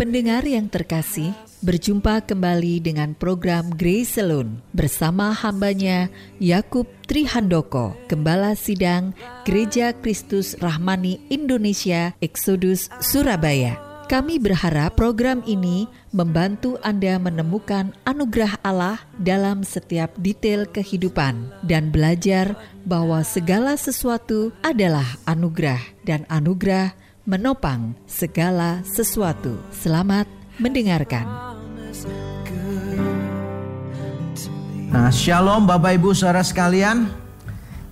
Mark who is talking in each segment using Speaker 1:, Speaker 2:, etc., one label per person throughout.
Speaker 1: Pendengar yang terkasih, berjumpa kembali dengan program Grace Salon bersama hambanya Yakub Trihandoko, Gembala Sidang Gereja Kristus Rahmani Indonesia Exodus Surabaya. Kami berharap program ini membantu Anda menemukan anugerah Allah dalam setiap detail kehidupan dan belajar bahwa segala sesuatu adalah anugerah dan anugerah menopang segala sesuatu. Selamat mendengarkan.
Speaker 2: Nah, shalom Bapak Ibu Saudara sekalian.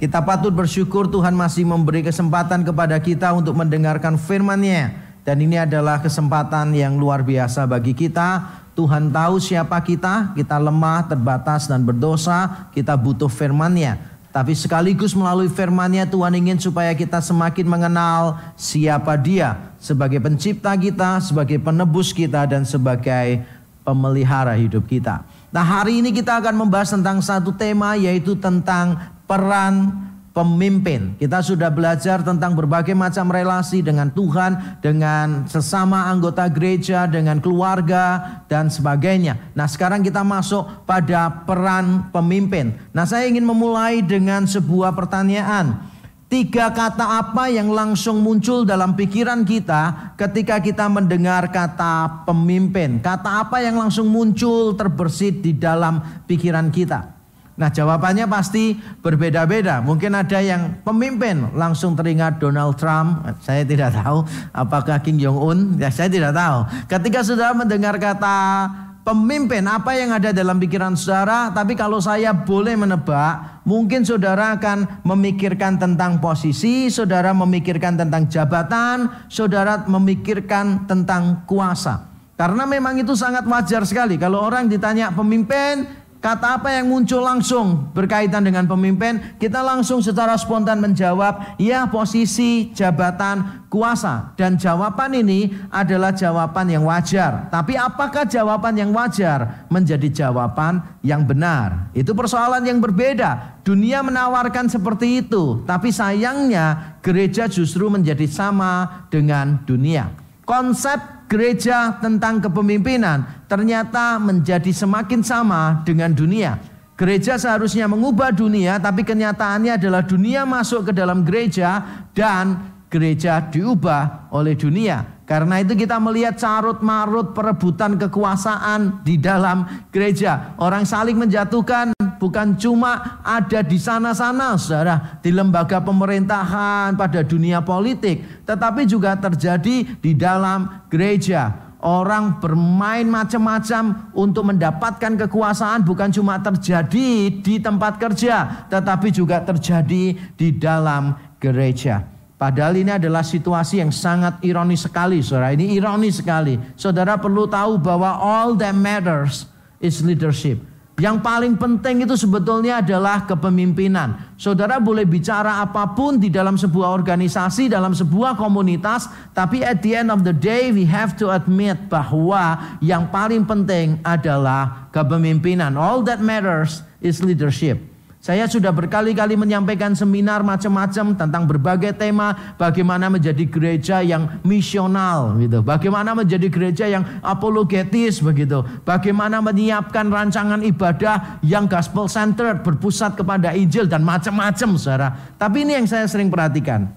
Speaker 2: Kita patut bersyukur Tuhan masih memberi kesempatan kepada kita untuk mendengarkan firman-Nya. Dan ini adalah kesempatan yang luar biasa bagi kita. Tuhan tahu siapa kita, kita lemah, terbatas dan berdosa, kita butuh firman-Nya. Tapi sekaligus melalui firman-Nya Tuhan ingin supaya kita semakin mengenal siapa Dia sebagai pencipta kita, sebagai penebus kita dan sebagai pemelihara hidup kita. Nah, hari ini kita akan membahas tentang satu tema yaitu tentang peran pemimpin. Kita sudah belajar tentang berbagai macam relasi dengan Tuhan, dengan sesama anggota gereja, dengan keluarga dan sebagainya. Nah, sekarang kita masuk pada peran pemimpin. Nah, saya ingin memulai dengan sebuah pertanyaan. Tiga kata apa yang langsung muncul dalam pikiran kita ketika kita mendengar kata pemimpin? Kata apa yang langsung muncul terbersit di dalam pikiran kita? Nah jawabannya pasti berbeda-beda. Mungkin ada yang pemimpin langsung teringat Donald Trump. Saya tidak tahu apakah Kim Jong Un. Ya saya tidak tahu. Ketika sudah mendengar kata pemimpin apa yang ada dalam pikiran saudara. Tapi kalau saya boleh menebak. Mungkin saudara akan memikirkan tentang posisi. Saudara memikirkan tentang jabatan. Saudara memikirkan tentang kuasa. Karena memang itu sangat wajar sekali. Kalau orang ditanya pemimpin Kata apa yang muncul langsung berkaitan dengan pemimpin, kita langsung secara spontan menjawab, ya posisi, jabatan, kuasa. Dan jawaban ini adalah jawaban yang wajar. Tapi apakah jawaban yang wajar menjadi jawaban yang benar? Itu persoalan yang berbeda. Dunia menawarkan seperti itu, tapi sayangnya gereja justru menjadi sama dengan dunia. Konsep gereja tentang kepemimpinan ternyata menjadi semakin sama dengan dunia. Gereja seharusnya mengubah dunia, tapi kenyataannya adalah dunia masuk ke dalam gereja dan gereja diubah oleh dunia. Karena itu kita melihat carut marut perebutan kekuasaan di dalam gereja. Orang saling menjatuhkan bukan cuma ada di sana-sana saudara. Di lembaga pemerintahan pada dunia politik. Tetapi juga terjadi di dalam gereja. Orang bermain macam-macam untuk mendapatkan kekuasaan bukan cuma terjadi di tempat kerja. Tetapi juga terjadi di dalam gereja. Padahal ini adalah situasi yang sangat ironis sekali, saudara. Ini ironis sekali. Saudara perlu tahu bahwa all that matters is leadership. Yang paling penting itu sebetulnya adalah kepemimpinan. Saudara boleh bicara apa pun di dalam sebuah organisasi, dalam sebuah komunitas, tapi at the end of the day we have to admit bahwa yang paling penting adalah kepemimpinan. All that matters is leadership. Saya sudah berkali-kali menyampaikan seminar macam-macam tentang berbagai tema bagaimana menjadi gereja yang misional gitu. Bagaimana menjadi gereja yang apologetis begitu. Bagaimana menyiapkan rancangan ibadah yang gospel centered berpusat kepada Injil dan macam-macam Saudara. Tapi ini yang saya sering perhatikan.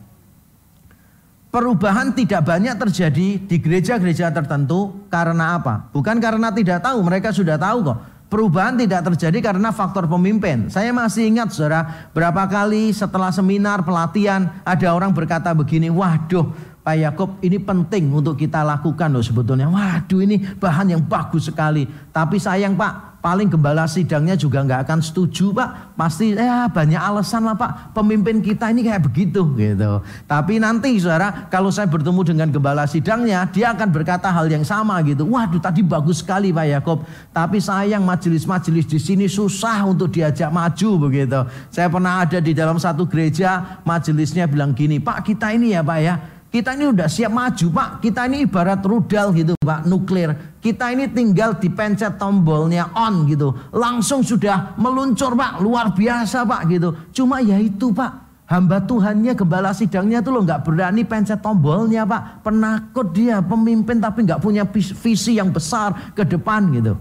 Speaker 2: Perubahan tidak banyak terjadi di gereja-gereja tertentu karena apa? Bukan karena tidak tahu, mereka sudah tahu kok. Perubahan tidak terjadi karena faktor pemimpin. Saya masih ingat saudara, berapa kali setelah seminar pelatihan ada orang berkata begini, waduh Pak Yakob ini penting untuk kita lakukan loh sebetulnya. Waduh ini bahan yang bagus sekali. Tapi sayang Pak, paling gembala sidangnya juga nggak akan setuju pak. Pasti ya banyak alasan lah pak. Pemimpin kita ini kayak begitu gitu. Tapi nanti saudara kalau saya bertemu dengan gembala sidangnya dia akan berkata hal yang sama gitu. Waduh tadi bagus sekali pak Yakob. Tapi sayang majelis-majelis di sini susah untuk diajak maju begitu. Saya pernah ada di dalam satu gereja majelisnya bilang gini pak kita ini ya pak ya kita ini udah siap maju pak. Kita ini ibarat rudal gitu pak, nuklir. Kita ini tinggal dipencet tombolnya on gitu. Langsung sudah meluncur pak, luar biasa pak gitu. Cuma ya itu pak, Hamba Tuhannya, gembala sidangnya tuh loh nggak berani pencet tombolnya pak. Penakut dia, pemimpin tapi nggak punya visi yang besar ke depan gitu.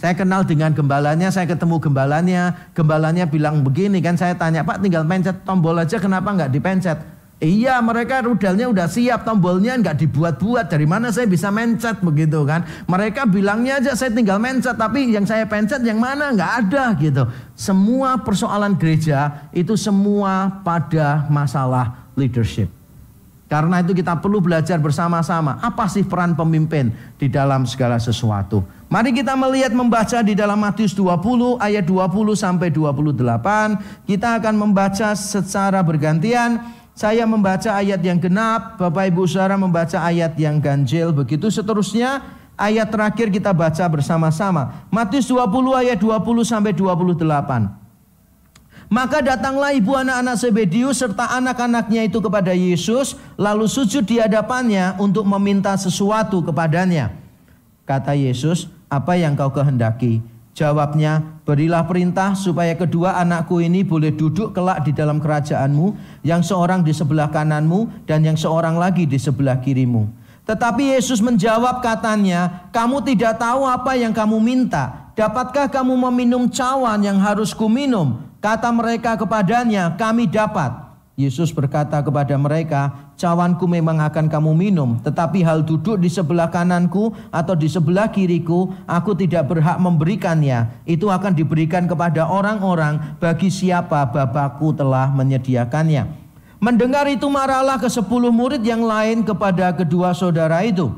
Speaker 2: Saya kenal dengan gembalanya, saya ketemu gembalanya. Gembalanya bilang begini kan, saya tanya, Pak tinggal pencet tombol aja kenapa nggak dipencet? Iya mereka rudalnya udah siap tombolnya nggak dibuat-buat. Dari mana saya bisa mencet begitu kan? Mereka bilangnya aja saya tinggal mencet tapi yang saya pencet yang mana? Nggak ada gitu. Semua persoalan gereja itu semua pada masalah leadership. Karena itu kita perlu belajar bersama-sama. Apa sih peran pemimpin di dalam segala sesuatu? Mari kita melihat membaca di dalam Matius 20 ayat 20 sampai 28 kita akan membaca secara bergantian saya membaca ayat yang genap, Bapak Ibu Saudara membaca ayat yang ganjil, begitu seterusnya. Ayat terakhir kita baca bersama-sama. Matius 20 ayat 20 sampai 28. Maka datanglah ibu anak-anak Sebedius serta anak-anaknya itu kepada Yesus, lalu sujud di hadapannya untuk meminta sesuatu kepadanya. Kata Yesus, "Apa yang kau kehendaki?" Jawabnya, berilah perintah supaya kedua anakku ini boleh duduk kelak di dalam kerajaanmu, yang seorang di sebelah kananmu dan yang seorang lagi di sebelah kirimu. Tetapi Yesus menjawab katanya, kamu tidak tahu apa yang kamu minta. Dapatkah kamu meminum cawan yang harus kuminum? Kata mereka kepadanya, kami dapat. Yesus berkata kepada mereka, cawanku memang akan kamu minum, tetapi hal duduk di sebelah kananku atau di sebelah kiriku, aku tidak berhak memberikannya. Itu akan diberikan kepada orang-orang bagi siapa Bapakku telah menyediakannya. Mendengar itu marahlah ke sepuluh murid yang lain kepada kedua saudara itu.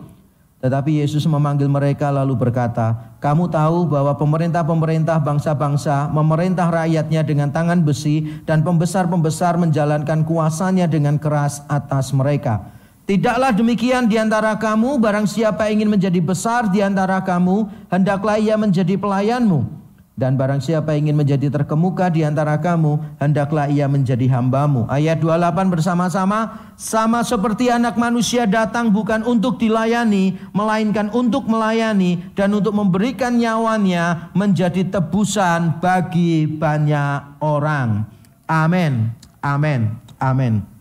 Speaker 2: Tetapi Yesus memanggil mereka lalu berkata, "Kamu tahu bahwa pemerintah-pemerintah bangsa-bangsa memerintah rakyatnya dengan tangan besi dan pembesar-pembesar menjalankan kuasanya dengan keras atas mereka. Tidaklah demikian di antara kamu, barang siapa ingin menjadi besar di antara kamu, hendaklah ia menjadi pelayanmu." Dan barang siapa ingin menjadi terkemuka di antara kamu, hendaklah ia menjadi hambamu. Ayat 28 bersama-sama, sama seperti anak manusia datang bukan untuk dilayani, melainkan untuk melayani dan untuk memberikan nyawanya menjadi tebusan bagi banyak orang. Amin, amin, amin.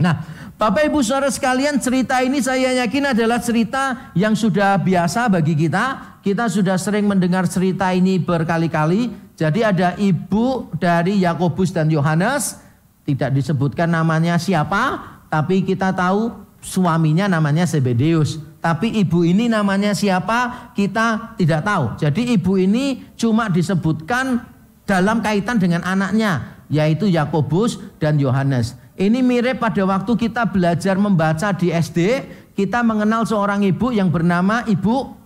Speaker 2: Nah, Bapak Ibu Saudara sekalian, cerita ini saya yakin adalah cerita yang sudah biasa bagi kita. Kita sudah sering mendengar cerita ini berkali-kali. Jadi ada ibu dari Yakobus dan Yohanes, tidak disebutkan namanya siapa, tapi kita tahu suaminya namanya Zebedeus. Tapi ibu ini namanya siapa kita tidak tahu. Jadi ibu ini cuma disebutkan dalam kaitan dengan anaknya, yaitu Yakobus dan Yohanes. Ini mirip pada waktu kita belajar membaca di SD, kita mengenal seorang ibu yang bernama Ibu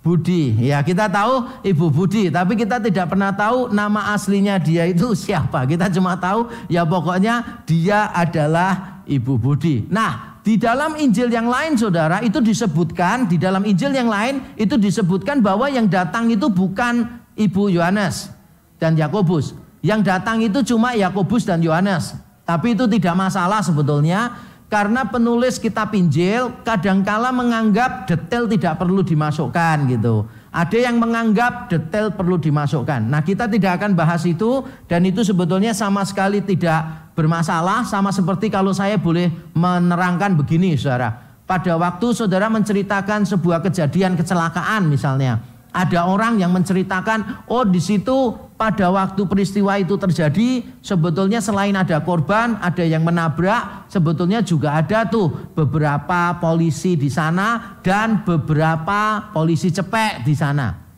Speaker 2: Budi. Ya, kita tahu Ibu Budi, tapi kita tidak pernah tahu nama aslinya dia itu siapa. Kita cuma tahu ya pokoknya dia adalah Ibu Budi. Nah, di dalam Injil yang lain Saudara itu disebutkan di dalam Injil yang lain itu disebutkan bahwa yang datang itu bukan Ibu Yohanes dan Yakobus. Yang datang itu cuma Yakobus dan Yohanes. Tapi itu tidak masalah sebetulnya karena penulis kitab Injil kadangkala menganggap detail tidak perlu dimasukkan gitu. Ada yang menganggap detail perlu dimasukkan. Nah, kita tidak akan bahas itu dan itu sebetulnya sama sekali tidak bermasalah sama seperti kalau saya boleh menerangkan begini Saudara. Pada waktu Saudara menceritakan sebuah kejadian kecelakaan misalnya, ada orang yang menceritakan, oh di situ pada waktu peristiwa itu terjadi, sebetulnya selain ada korban, ada yang menabrak, sebetulnya juga ada tuh beberapa polisi di sana dan beberapa polisi cepek di sana.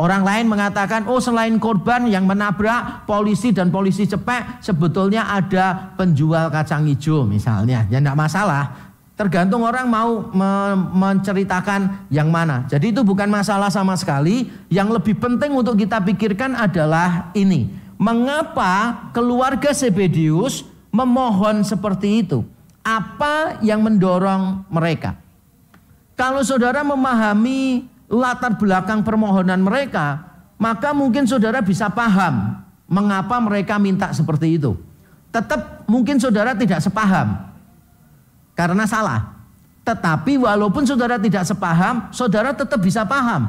Speaker 2: Orang lain mengatakan, oh selain korban yang menabrak polisi dan polisi cepek, sebetulnya ada penjual kacang hijau misalnya. Ya tidak masalah. Tergantung orang mau menceritakan yang mana. Jadi itu bukan masalah sama sekali. Yang lebih penting untuk kita pikirkan adalah ini. Mengapa keluarga Sebedius memohon seperti itu? Apa yang mendorong mereka? Kalau saudara memahami latar belakang permohonan mereka, maka mungkin saudara bisa paham mengapa mereka minta seperti itu. Tetap mungkin saudara tidak sepaham karena salah. Tetapi walaupun saudara tidak sepaham, saudara tetap bisa paham.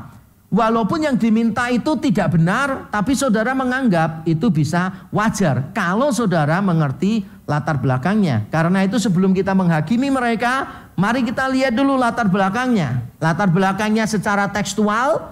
Speaker 2: Walaupun yang diminta itu tidak benar, tapi saudara menganggap itu bisa wajar kalau saudara mengerti latar belakangnya. Karena itu sebelum kita menghakimi mereka, mari kita lihat dulu latar belakangnya. Latar belakangnya secara tekstual,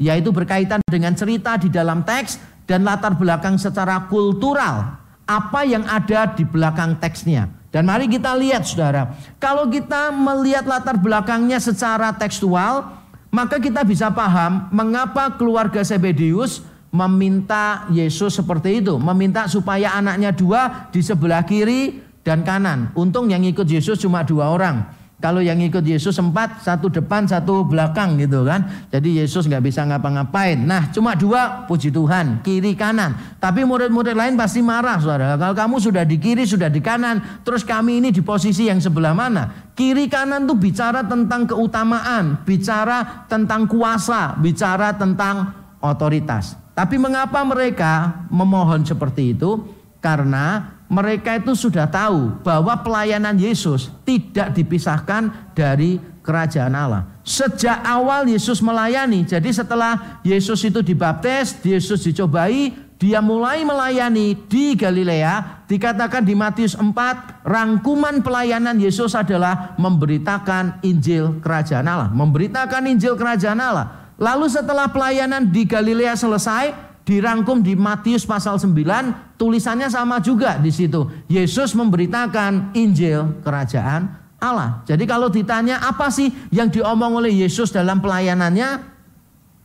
Speaker 2: yaitu berkaitan dengan cerita di dalam teks dan latar belakang secara kultural. Apa yang ada di belakang teksnya. Dan mari kita lihat saudara, kalau kita melihat latar belakangnya secara tekstual, maka kita bisa paham mengapa keluarga Sebedius meminta Yesus seperti itu. Meminta supaya anaknya dua di sebelah kiri dan kanan. Untung yang ikut Yesus cuma dua orang. Kalau yang ikut Yesus empat, satu depan, satu belakang gitu kan. Jadi Yesus nggak bisa ngapa-ngapain. Nah cuma dua, puji Tuhan, kiri kanan. Tapi murid-murid lain pasti marah saudara. Kalau kamu sudah di kiri, sudah di kanan, terus kami ini di posisi yang sebelah mana? Kiri kanan tuh bicara tentang keutamaan, bicara tentang kuasa, bicara tentang otoritas. Tapi mengapa mereka memohon seperti itu? Karena mereka itu sudah tahu bahwa pelayanan Yesus tidak dipisahkan dari kerajaan Allah. Sejak awal Yesus melayani, jadi setelah Yesus itu dibaptis, Yesus dicobai, dia mulai melayani di Galilea, dikatakan di Matius 4, rangkuman pelayanan Yesus adalah memberitakan Injil kerajaan Allah, memberitakan Injil kerajaan Allah. Lalu setelah pelayanan di Galilea selesai, dirangkum di Matius pasal 9 tulisannya sama juga di situ. Yesus memberitakan Injil kerajaan Allah. Jadi kalau ditanya apa sih yang diomong oleh Yesus dalam pelayanannya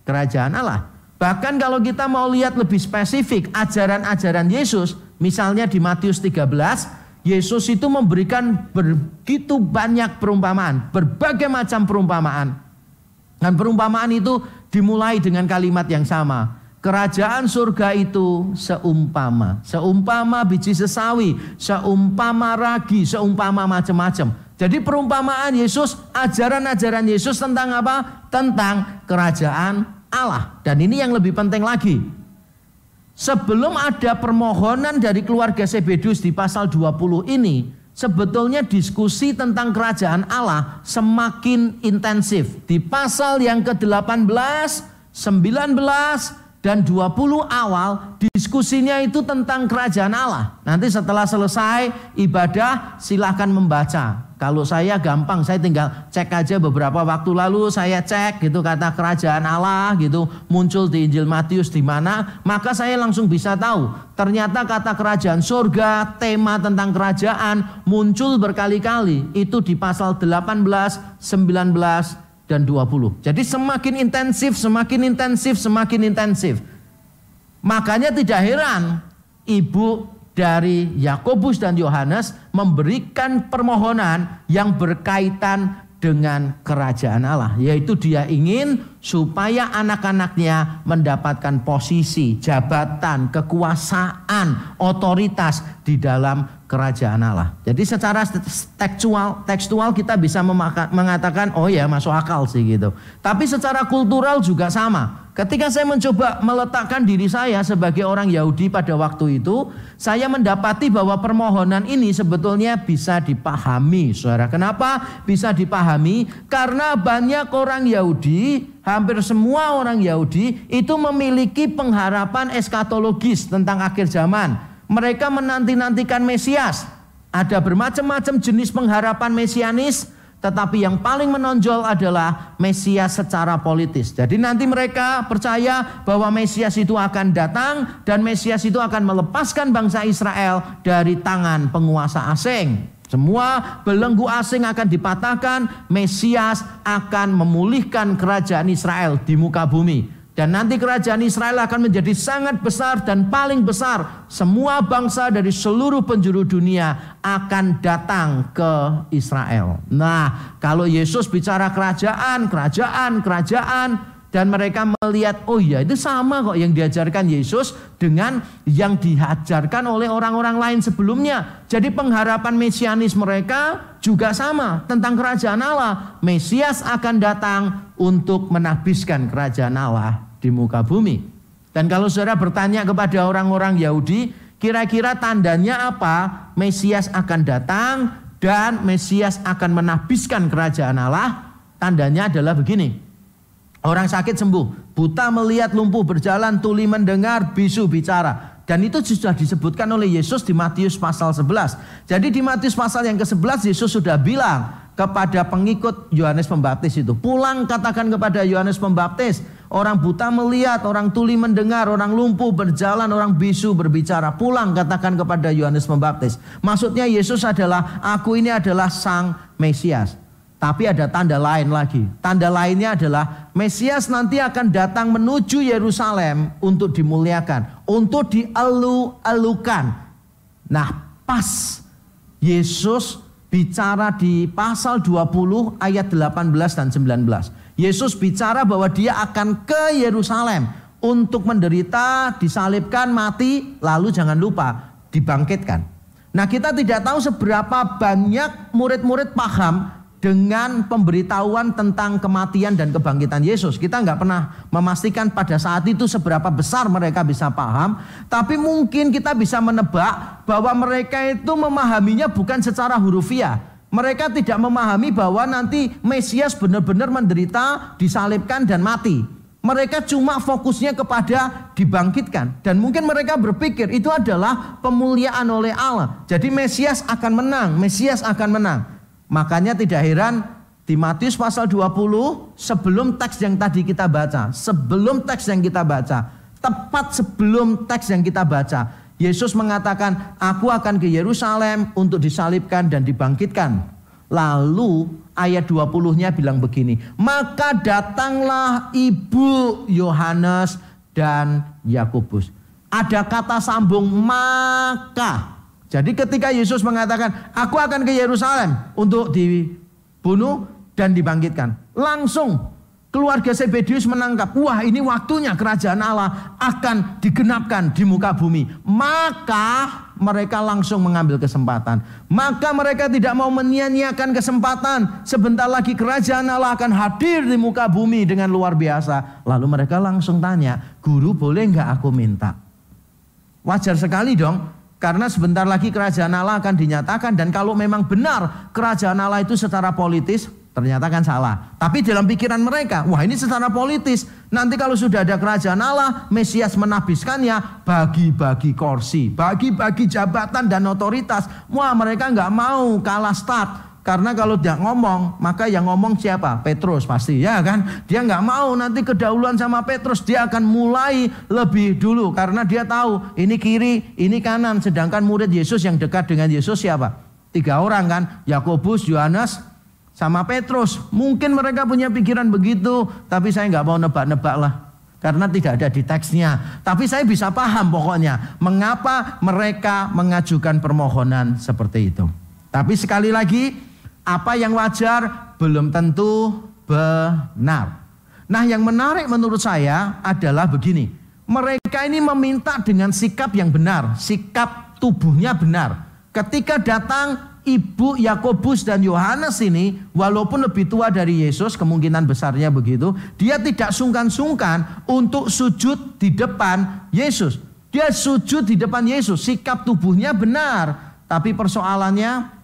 Speaker 2: kerajaan Allah. Bahkan kalau kita mau lihat lebih spesifik ajaran-ajaran Yesus, misalnya di Matius 13, Yesus itu memberikan begitu banyak perumpamaan, berbagai macam perumpamaan. Dan perumpamaan itu dimulai dengan kalimat yang sama. Kerajaan surga itu seumpama, seumpama biji sesawi, seumpama ragi, seumpama macam-macam. Jadi perumpamaan Yesus, ajaran-ajaran Yesus tentang apa? Tentang kerajaan Allah. Dan ini yang lebih penting lagi. Sebelum ada permohonan dari keluarga Sebedus di pasal 20 ini, sebetulnya diskusi tentang kerajaan Allah semakin intensif. Di pasal yang ke-18, 19, dan 20 awal diskusinya itu tentang kerajaan Allah. Nanti setelah selesai ibadah silahkan membaca. Kalau saya gampang saya tinggal cek aja beberapa waktu lalu saya cek gitu kata kerajaan Allah gitu muncul di Injil Matius di mana maka saya langsung bisa tahu ternyata kata kerajaan surga tema tentang kerajaan muncul berkali-kali itu di pasal 18, 19 dan 20. Jadi semakin intensif, semakin intensif, semakin intensif. Makanya tidak heran ibu dari Yakobus dan Yohanes memberikan permohonan yang berkaitan dengan kerajaan Allah, yaitu dia ingin supaya anak-anaknya mendapatkan posisi, jabatan, kekuasaan, otoritas di dalam kerajaan Allah. Jadi secara tekstual tekstual kita bisa mengatakan oh ya masuk akal sih gitu. Tapi secara kultural juga sama. Ketika saya mencoba meletakkan diri saya sebagai orang Yahudi pada waktu itu, saya mendapati bahwa permohonan ini sebetulnya bisa dipahami. Saudara, kenapa bisa dipahami? Karena banyak orang Yahudi, hampir semua orang Yahudi itu memiliki pengharapan eskatologis tentang akhir zaman mereka menanti-nantikan Mesias. Ada bermacam-macam jenis pengharapan mesianis, tetapi yang paling menonjol adalah Mesias secara politis. Jadi nanti mereka percaya bahwa Mesias itu akan datang dan Mesias itu akan melepaskan bangsa Israel dari tangan penguasa asing. Semua belenggu asing akan dipatahkan, Mesias akan memulihkan kerajaan Israel di muka bumi. Dan nanti kerajaan Israel akan menjadi sangat besar dan paling besar. Semua bangsa dari seluruh penjuru dunia akan datang ke Israel. Nah, kalau Yesus bicara kerajaan, kerajaan, kerajaan, dan mereka melihat, oh iya itu sama kok yang diajarkan Yesus dengan yang diajarkan oleh orang-orang lain sebelumnya. Jadi pengharapan mesianis mereka juga sama tentang kerajaan Allah. Mesias akan datang untuk menabiskan kerajaan Allah di muka bumi. Dan kalau saudara bertanya kepada orang-orang Yahudi, kira-kira tandanya apa? Mesias akan datang dan Mesias akan menabiskan kerajaan Allah. Tandanya adalah begini Orang sakit sembuh, buta melihat, lumpuh berjalan, tuli mendengar, bisu bicara. Dan itu sudah disebutkan oleh Yesus di Matius pasal 11. Jadi di Matius pasal yang ke-11 Yesus sudah bilang kepada pengikut Yohanes Pembaptis itu, pulang katakan kepada Yohanes Pembaptis, orang buta melihat, orang tuli mendengar, orang lumpuh berjalan, orang bisu berbicara. Pulang katakan kepada Yohanes Pembaptis. Maksudnya Yesus adalah aku ini adalah sang Mesias. Tapi ada tanda lain lagi. Tanda lainnya adalah Mesias nanti akan datang menuju Yerusalem untuk dimuliakan, untuk dielu-elukan. Nah, pas Yesus bicara di pasal 20 ayat 18 dan 19. Yesus bicara bahwa dia akan ke Yerusalem untuk menderita, disalibkan, mati, lalu jangan lupa dibangkitkan. Nah, kita tidak tahu seberapa banyak murid-murid paham dengan pemberitahuan tentang kematian dan kebangkitan Yesus. Kita nggak pernah memastikan pada saat itu seberapa besar mereka bisa paham, tapi mungkin kita bisa menebak bahwa mereka itu memahaminya bukan secara hurufiah. Mereka tidak memahami bahwa nanti Mesias benar-benar menderita, disalibkan dan mati. Mereka cuma fokusnya kepada dibangkitkan dan mungkin mereka berpikir itu adalah pemuliaan oleh Allah. Jadi Mesias akan menang, Mesias akan menang. Makanya tidak heran di Matius pasal 20 sebelum teks yang tadi kita baca, sebelum teks yang kita baca, tepat sebelum teks yang kita baca, Yesus mengatakan, "Aku akan ke Yerusalem untuk disalibkan dan dibangkitkan." Lalu ayat 20-nya bilang begini, "Maka datanglah ibu Yohanes dan Yakobus." Ada kata sambung maka jadi ketika Yesus mengatakan, aku akan ke Yerusalem untuk dibunuh dan dibangkitkan. Langsung keluarga Sebedius menangkap, wah ini waktunya kerajaan Allah akan digenapkan di muka bumi. Maka mereka langsung mengambil kesempatan. Maka mereka tidak mau menyia-nyiakan kesempatan. Sebentar lagi kerajaan Allah akan hadir di muka bumi dengan luar biasa. Lalu mereka langsung tanya, guru boleh nggak aku minta? Wajar sekali dong karena sebentar lagi kerajaan Allah akan dinyatakan dan kalau memang benar kerajaan Allah itu secara politis ternyata kan salah. Tapi dalam pikiran mereka, wah ini secara politis. Nanti kalau sudah ada kerajaan Allah, Mesias menabiskannya bagi-bagi kursi, bagi-bagi jabatan dan otoritas. Wah mereka nggak mau kalah start. Karena kalau dia ngomong, maka yang ngomong siapa? Petrus pasti ya kan. Dia nggak mau nanti kedahuluan sama Petrus. Dia akan mulai lebih dulu karena dia tahu ini kiri, ini kanan. Sedangkan murid Yesus yang dekat dengan Yesus siapa? Tiga orang kan, Yakobus, Yohanes, sama Petrus. Mungkin mereka punya pikiran begitu, tapi saya nggak mau nebak-nebak lah karena tidak ada di teksnya. Tapi saya bisa paham pokoknya mengapa mereka mengajukan permohonan seperti itu. Tapi sekali lagi apa yang wajar belum tentu benar. Nah, yang menarik menurut saya adalah begini. Mereka ini meminta dengan sikap yang benar, sikap tubuhnya benar. Ketika datang ibu Yakobus dan Yohanes ini, walaupun lebih tua dari Yesus, kemungkinan besarnya begitu, dia tidak sungkan-sungkan untuk sujud di depan Yesus. Dia sujud di depan Yesus, sikap tubuhnya benar. Tapi persoalannya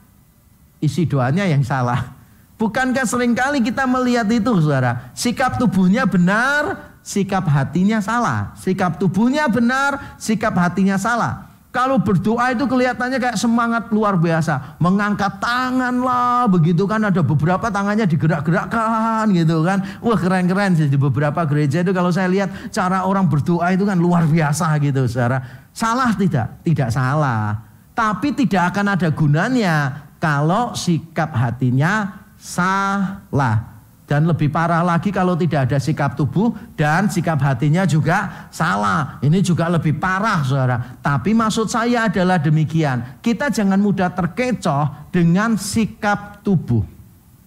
Speaker 2: isi doanya yang salah. Bukankah sering kali kita melihat itu saudara. Sikap tubuhnya benar, sikap hatinya salah. Sikap tubuhnya benar, sikap hatinya salah. Kalau berdoa itu kelihatannya kayak semangat luar biasa. Mengangkat tangan lah, begitu kan ada beberapa tangannya digerak-gerakkan gitu kan. Wah keren-keren sih di beberapa gereja itu kalau saya lihat cara orang berdoa itu kan luar biasa gitu saudara. Salah tidak? Tidak salah. Tapi tidak akan ada gunanya kalau sikap hatinya salah. Dan lebih parah lagi kalau tidak ada sikap tubuh dan sikap hatinya juga salah. Ini juga lebih parah saudara. Tapi maksud saya adalah demikian. Kita jangan mudah terkecoh dengan sikap tubuh.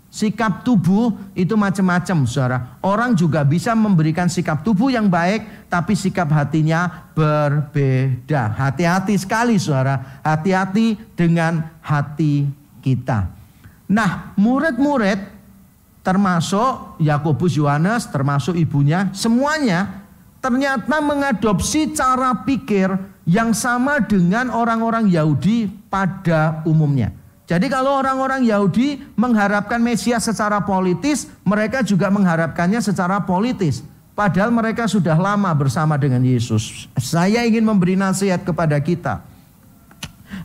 Speaker 2: Sikap tubuh itu macam-macam, saudara. Orang juga bisa memberikan sikap tubuh yang baik, tapi sikap hatinya berbeda. Hati-hati sekali, saudara. Hati-hati dengan hati kita. Nah, murid-murid termasuk Yakobus Yohanes, termasuk ibunya, semuanya ternyata mengadopsi cara pikir yang sama dengan orang-orang Yahudi pada umumnya. Jadi kalau orang-orang Yahudi mengharapkan Mesias secara politis, mereka juga mengharapkannya secara politis. Padahal mereka sudah lama bersama dengan Yesus. Saya ingin memberi nasihat kepada kita.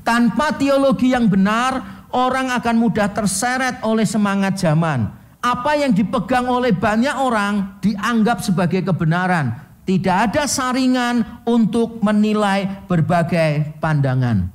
Speaker 2: Tanpa teologi yang benar, orang akan mudah terseret oleh semangat zaman. Apa yang dipegang oleh banyak orang dianggap sebagai kebenaran. Tidak ada saringan untuk menilai berbagai pandangan.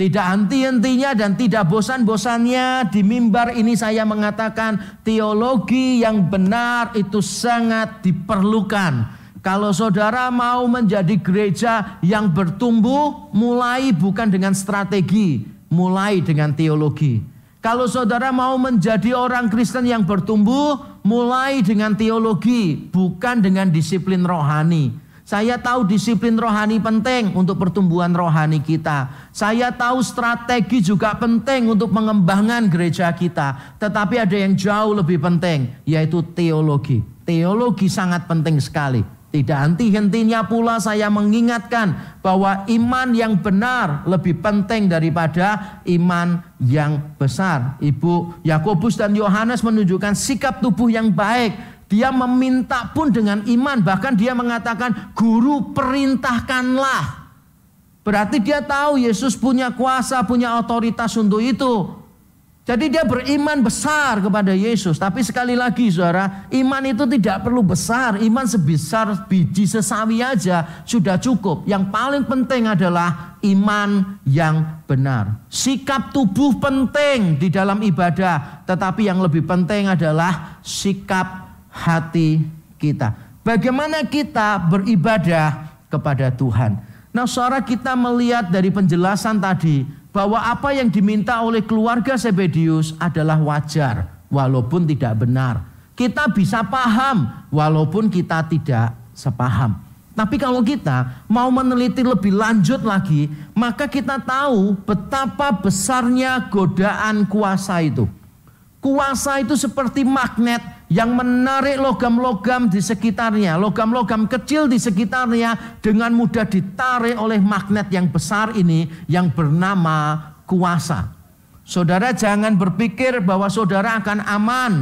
Speaker 2: Tidak henti-hentinya dan tidak bosan-bosannya di mimbar ini saya mengatakan teologi yang benar itu sangat diperlukan. Kalau saudara mau menjadi gereja yang bertumbuh, mulai bukan dengan strategi, mulai dengan teologi. Kalau saudara mau menjadi orang Kristen yang bertumbuh, mulai dengan teologi, bukan dengan disiplin rohani. Saya tahu disiplin rohani penting untuk pertumbuhan rohani kita. Saya tahu strategi juga penting untuk mengembangkan gereja kita. Tetapi ada yang jauh lebih penting, yaitu teologi. Teologi sangat penting sekali. Tidak henti-hentinya pula saya mengingatkan bahwa iman yang benar lebih penting daripada iman yang besar. Ibu Yakobus dan Yohanes menunjukkan sikap tubuh yang baik dia meminta pun dengan iman, bahkan dia mengatakan, "Guru, perintahkanlah." Berarti dia tahu Yesus punya kuasa, punya otoritas untuk itu. Jadi dia beriman besar kepada Yesus. Tapi sekali lagi saudara, iman itu tidak perlu besar. Iman sebesar biji sesawi aja sudah cukup. Yang paling penting adalah iman yang benar. Sikap tubuh penting di dalam ibadah. Tetapi yang lebih penting adalah sikap hati kita. Bagaimana kita beribadah kepada Tuhan. Nah, suara kita melihat dari penjelasan tadi bahwa apa yang diminta oleh keluarga Sebedius adalah wajar walaupun tidak benar. Kita bisa paham walaupun kita tidak sepaham. Tapi kalau kita mau meneliti lebih lanjut lagi, maka kita tahu betapa besarnya godaan kuasa itu. Kuasa itu seperti magnet yang menarik logam-logam di sekitarnya, logam-logam kecil di sekitarnya dengan mudah ditarik oleh magnet yang besar ini yang bernama kuasa. Saudara jangan berpikir bahwa saudara akan aman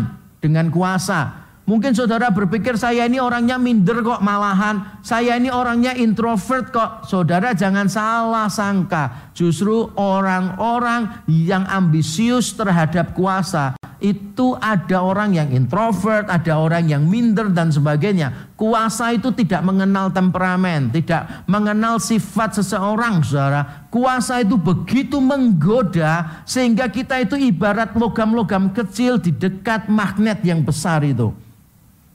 Speaker 2: dengan kuasa. Mungkin saudara berpikir saya ini orangnya minder kok malahan. Saya ini orangnya introvert kok. Saudara jangan salah sangka. Justru orang-orang yang ambisius terhadap kuasa itu ada orang yang introvert, ada orang yang minder dan sebagainya. Kuasa itu tidak mengenal temperamen, tidak mengenal sifat seseorang, Saudara. Kuasa itu begitu menggoda sehingga kita itu ibarat logam-logam kecil di dekat magnet yang besar itu.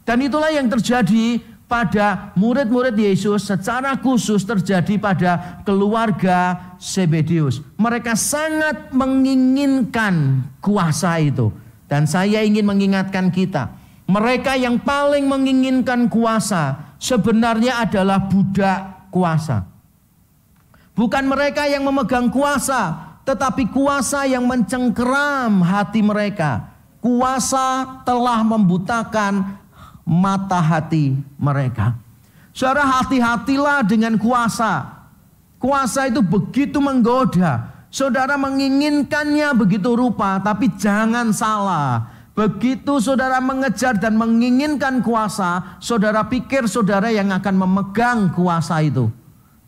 Speaker 2: Dan itulah yang terjadi pada murid-murid Yesus secara khusus terjadi pada keluarga Sebedius. Mereka sangat menginginkan kuasa itu. Dan saya ingin mengingatkan kita, mereka yang paling menginginkan kuasa sebenarnya adalah budak kuasa. Bukan mereka yang memegang kuasa, tetapi kuasa yang mencengkeram hati mereka. Kuasa telah membutakan mata hati mereka. Saudara hati-hatilah dengan kuasa. Kuasa itu begitu menggoda. Saudara menginginkannya begitu rupa, tapi jangan salah. Begitu saudara mengejar dan menginginkan kuasa, saudara pikir saudara yang akan memegang kuasa itu.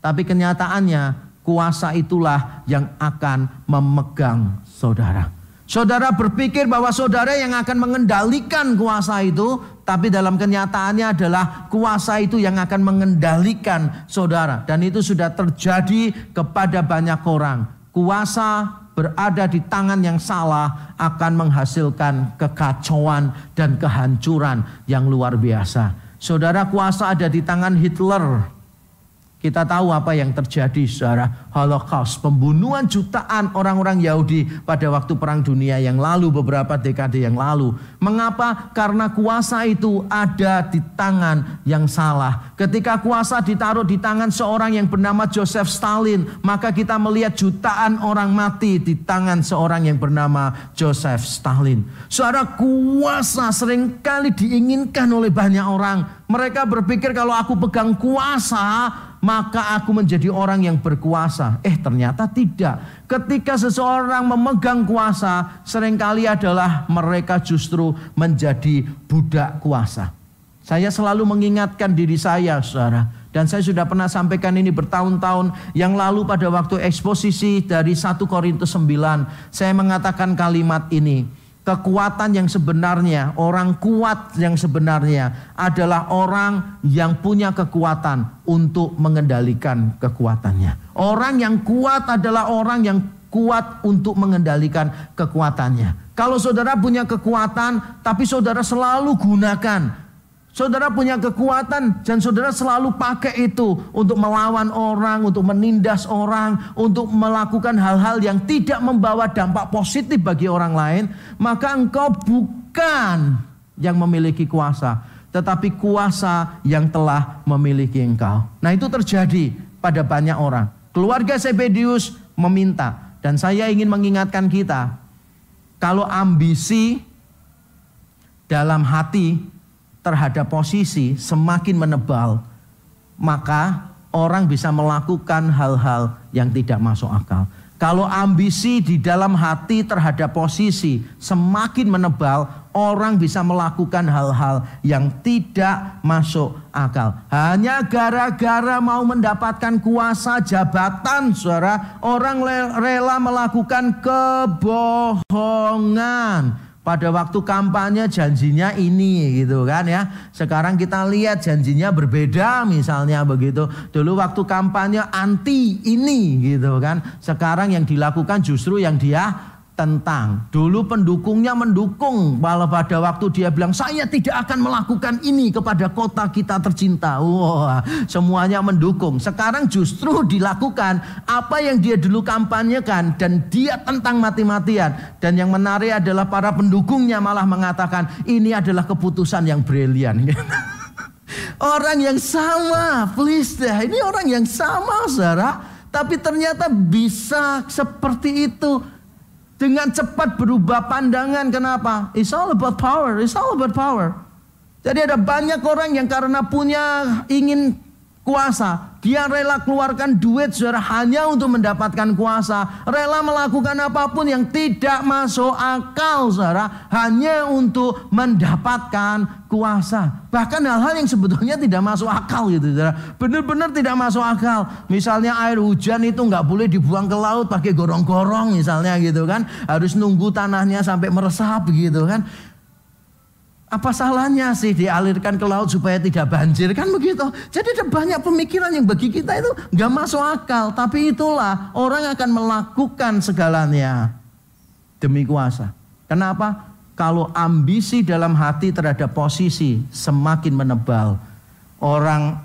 Speaker 2: Tapi kenyataannya kuasa itulah yang akan memegang saudara. Saudara berpikir bahwa saudara yang akan mengendalikan kuasa itu, tapi dalam kenyataannya adalah kuasa itu yang akan mengendalikan saudara. Dan itu sudah terjadi kepada banyak orang kuasa berada di tangan yang salah akan menghasilkan kekacauan dan kehancuran yang luar biasa. Saudara kuasa ada di tangan Hitler kita tahu apa yang terjadi saudara Holocaust, pembunuhan jutaan orang-orang Yahudi pada waktu perang dunia yang lalu beberapa dekade yang lalu. Mengapa? Karena kuasa itu ada di tangan yang salah. Ketika kuasa ditaruh di tangan seorang yang bernama Joseph Stalin, maka kita melihat jutaan orang mati di tangan seorang yang bernama Joseph Stalin. Saudara kuasa sering kali diinginkan oleh banyak orang. Mereka berpikir kalau aku pegang kuasa, maka aku menjadi orang yang berkuasa. Eh ternyata tidak. Ketika seseorang memegang kuasa, sering kali adalah mereka justru menjadi budak kuasa. Saya selalu mengingatkan diri saya, saudara. Dan saya sudah pernah sampaikan ini bertahun-tahun yang lalu pada waktu eksposisi dari 1 Korintus 9. Saya mengatakan kalimat ini kekuatan yang sebenarnya, orang kuat yang sebenarnya adalah orang yang punya kekuatan untuk mengendalikan kekuatannya. Orang yang kuat adalah orang yang kuat untuk mengendalikan kekuatannya. Kalau saudara punya kekuatan, tapi saudara selalu gunakan Saudara punya kekuatan dan saudara selalu pakai itu untuk melawan orang, untuk menindas orang, untuk melakukan hal-hal yang tidak membawa dampak positif bagi orang lain, maka engkau bukan yang memiliki kuasa, tetapi kuasa yang telah memiliki engkau. Nah, itu terjadi pada banyak orang. Keluarga Sebedius meminta dan saya ingin mengingatkan kita kalau ambisi dalam hati terhadap posisi semakin menebal, maka orang bisa melakukan hal-hal yang tidak masuk akal. Kalau ambisi di dalam hati terhadap posisi semakin menebal, orang bisa melakukan hal-hal yang tidak masuk akal. Hanya gara-gara mau mendapatkan kuasa jabatan, saudara, orang rela melakukan kebohongan pada waktu kampanye janjinya ini gitu kan ya. Sekarang kita lihat janjinya berbeda misalnya begitu. Dulu waktu kampanye anti ini gitu kan. Sekarang yang dilakukan justru yang dia tentang. Dulu pendukungnya mendukung, malah pada waktu dia bilang saya tidak akan melakukan ini kepada kota kita tercinta. Wah, semuanya mendukung. Sekarang justru dilakukan apa yang dia dulu kampanyekan dan dia tentang mati-matian. Dan yang menarik adalah para pendukungnya malah mengatakan ini adalah keputusan yang brilian. orang yang sama, please deh. Ini orang yang sama, saudara. Tapi ternyata bisa seperti itu dengan cepat berubah pandangan. Kenapa? It's all about power. It's all about power. Jadi ada banyak orang yang karena punya ingin kuasa, dia rela keluarkan duit saudara hanya untuk mendapatkan kuasa, rela melakukan apa pun yang tidak masuk akal saudara hanya untuk mendapatkan kuasa. Bahkan hal-hal yang sebetulnya tidak masuk akal gitu saudara. Benar-benar tidak masuk akal. Misalnya air hujan itu nggak boleh dibuang ke laut pakai gorong-gorong misalnya gitu kan. Harus nunggu tanahnya sampai meresap gitu kan. Apa salahnya sih dialirkan ke laut supaya tidak banjir kan begitu? Jadi ada banyak pemikiran yang bagi kita itu nggak masuk akal. Tapi itulah orang akan melakukan segalanya demi kuasa. Kenapa? Kalau ambisi dalam hati terhadap posisi semakin menebal, orang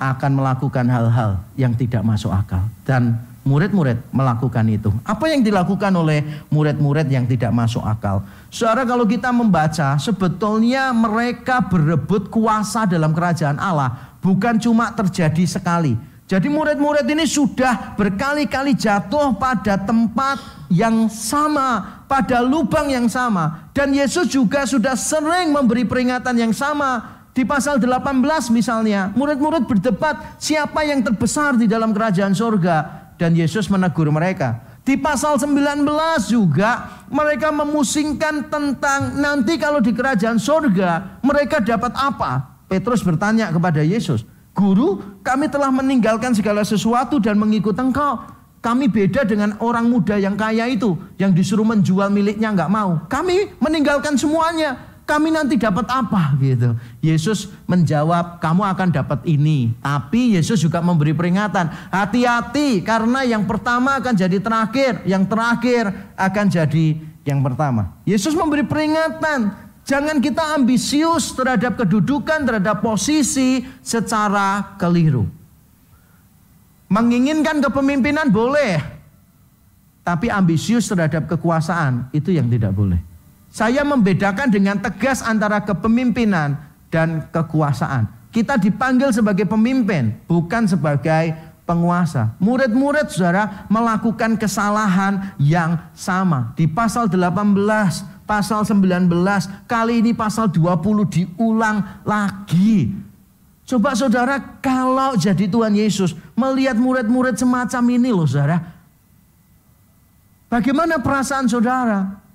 Speaker 2: akan melakukan hal-hal yang tidak masuk akal dan murid-murid melakukan itu. Apa yang dilakukan oleh murid-murid yang tidak masuk akal? Saudara kalau kita membaca sebetulnya mereka berebut kuasa dalam kerajaan Allah bukan cuma terjadi sekali. Jadi murid-murid ini sudah berkali-kali jatuh pada tempat yang sama, pada lubang yang sama. Dan Yesus juga sudah sering memberi peringatan yang sama. Di pasal 18 misalnya, murid-murid berdebat siapa yang terbesar di dalam kerajaan surga dan Yesus menegur mereka. Di pasal 19 juga mereka memusingkan tentang nanti kalau di kerajaan sorga mereka dapat apa? Petrus bertanya kepada Yesus, Guru kami telah meninggalkan segala sesuatu dan mengikut engkau. Kami beda dengan orang muda yang kaya itu yang disuruh menjual miliknya nggak mau. Kami meninggalkan semuanya kami nanti dapat apa gitu. Yesus menjawab, kamu akan dapat ini. Tapi Yesus juga memberi peringatan, hati-hati karena yang pertama akan jadi terakhir, yang terakhir akan jadi yang pertama. Yesus memberi peringatan, jangan kita ambisius terhadap kedudukan, terhadap posisi secara keliru. Menginginkan kepemimpinan boleh, tapi ambisius terhadap kekuasaan itu yang tidak boleh. Saya membedakan dengan tegas antara kepemimpinan dan kekuasaan. Kita dipanggil sebagai pemimpin, bukan sebagai penguasa. Murid-murid saudara melakukan kesalahan yang sama. Di pasal 18, pasal 19, kali ini pasal 20 diulang lagi. Coba saudara kalau jadi Tuhan Yesus melihat murid-murid semacam ini loh saudara. Bagaimana perasaan saudara?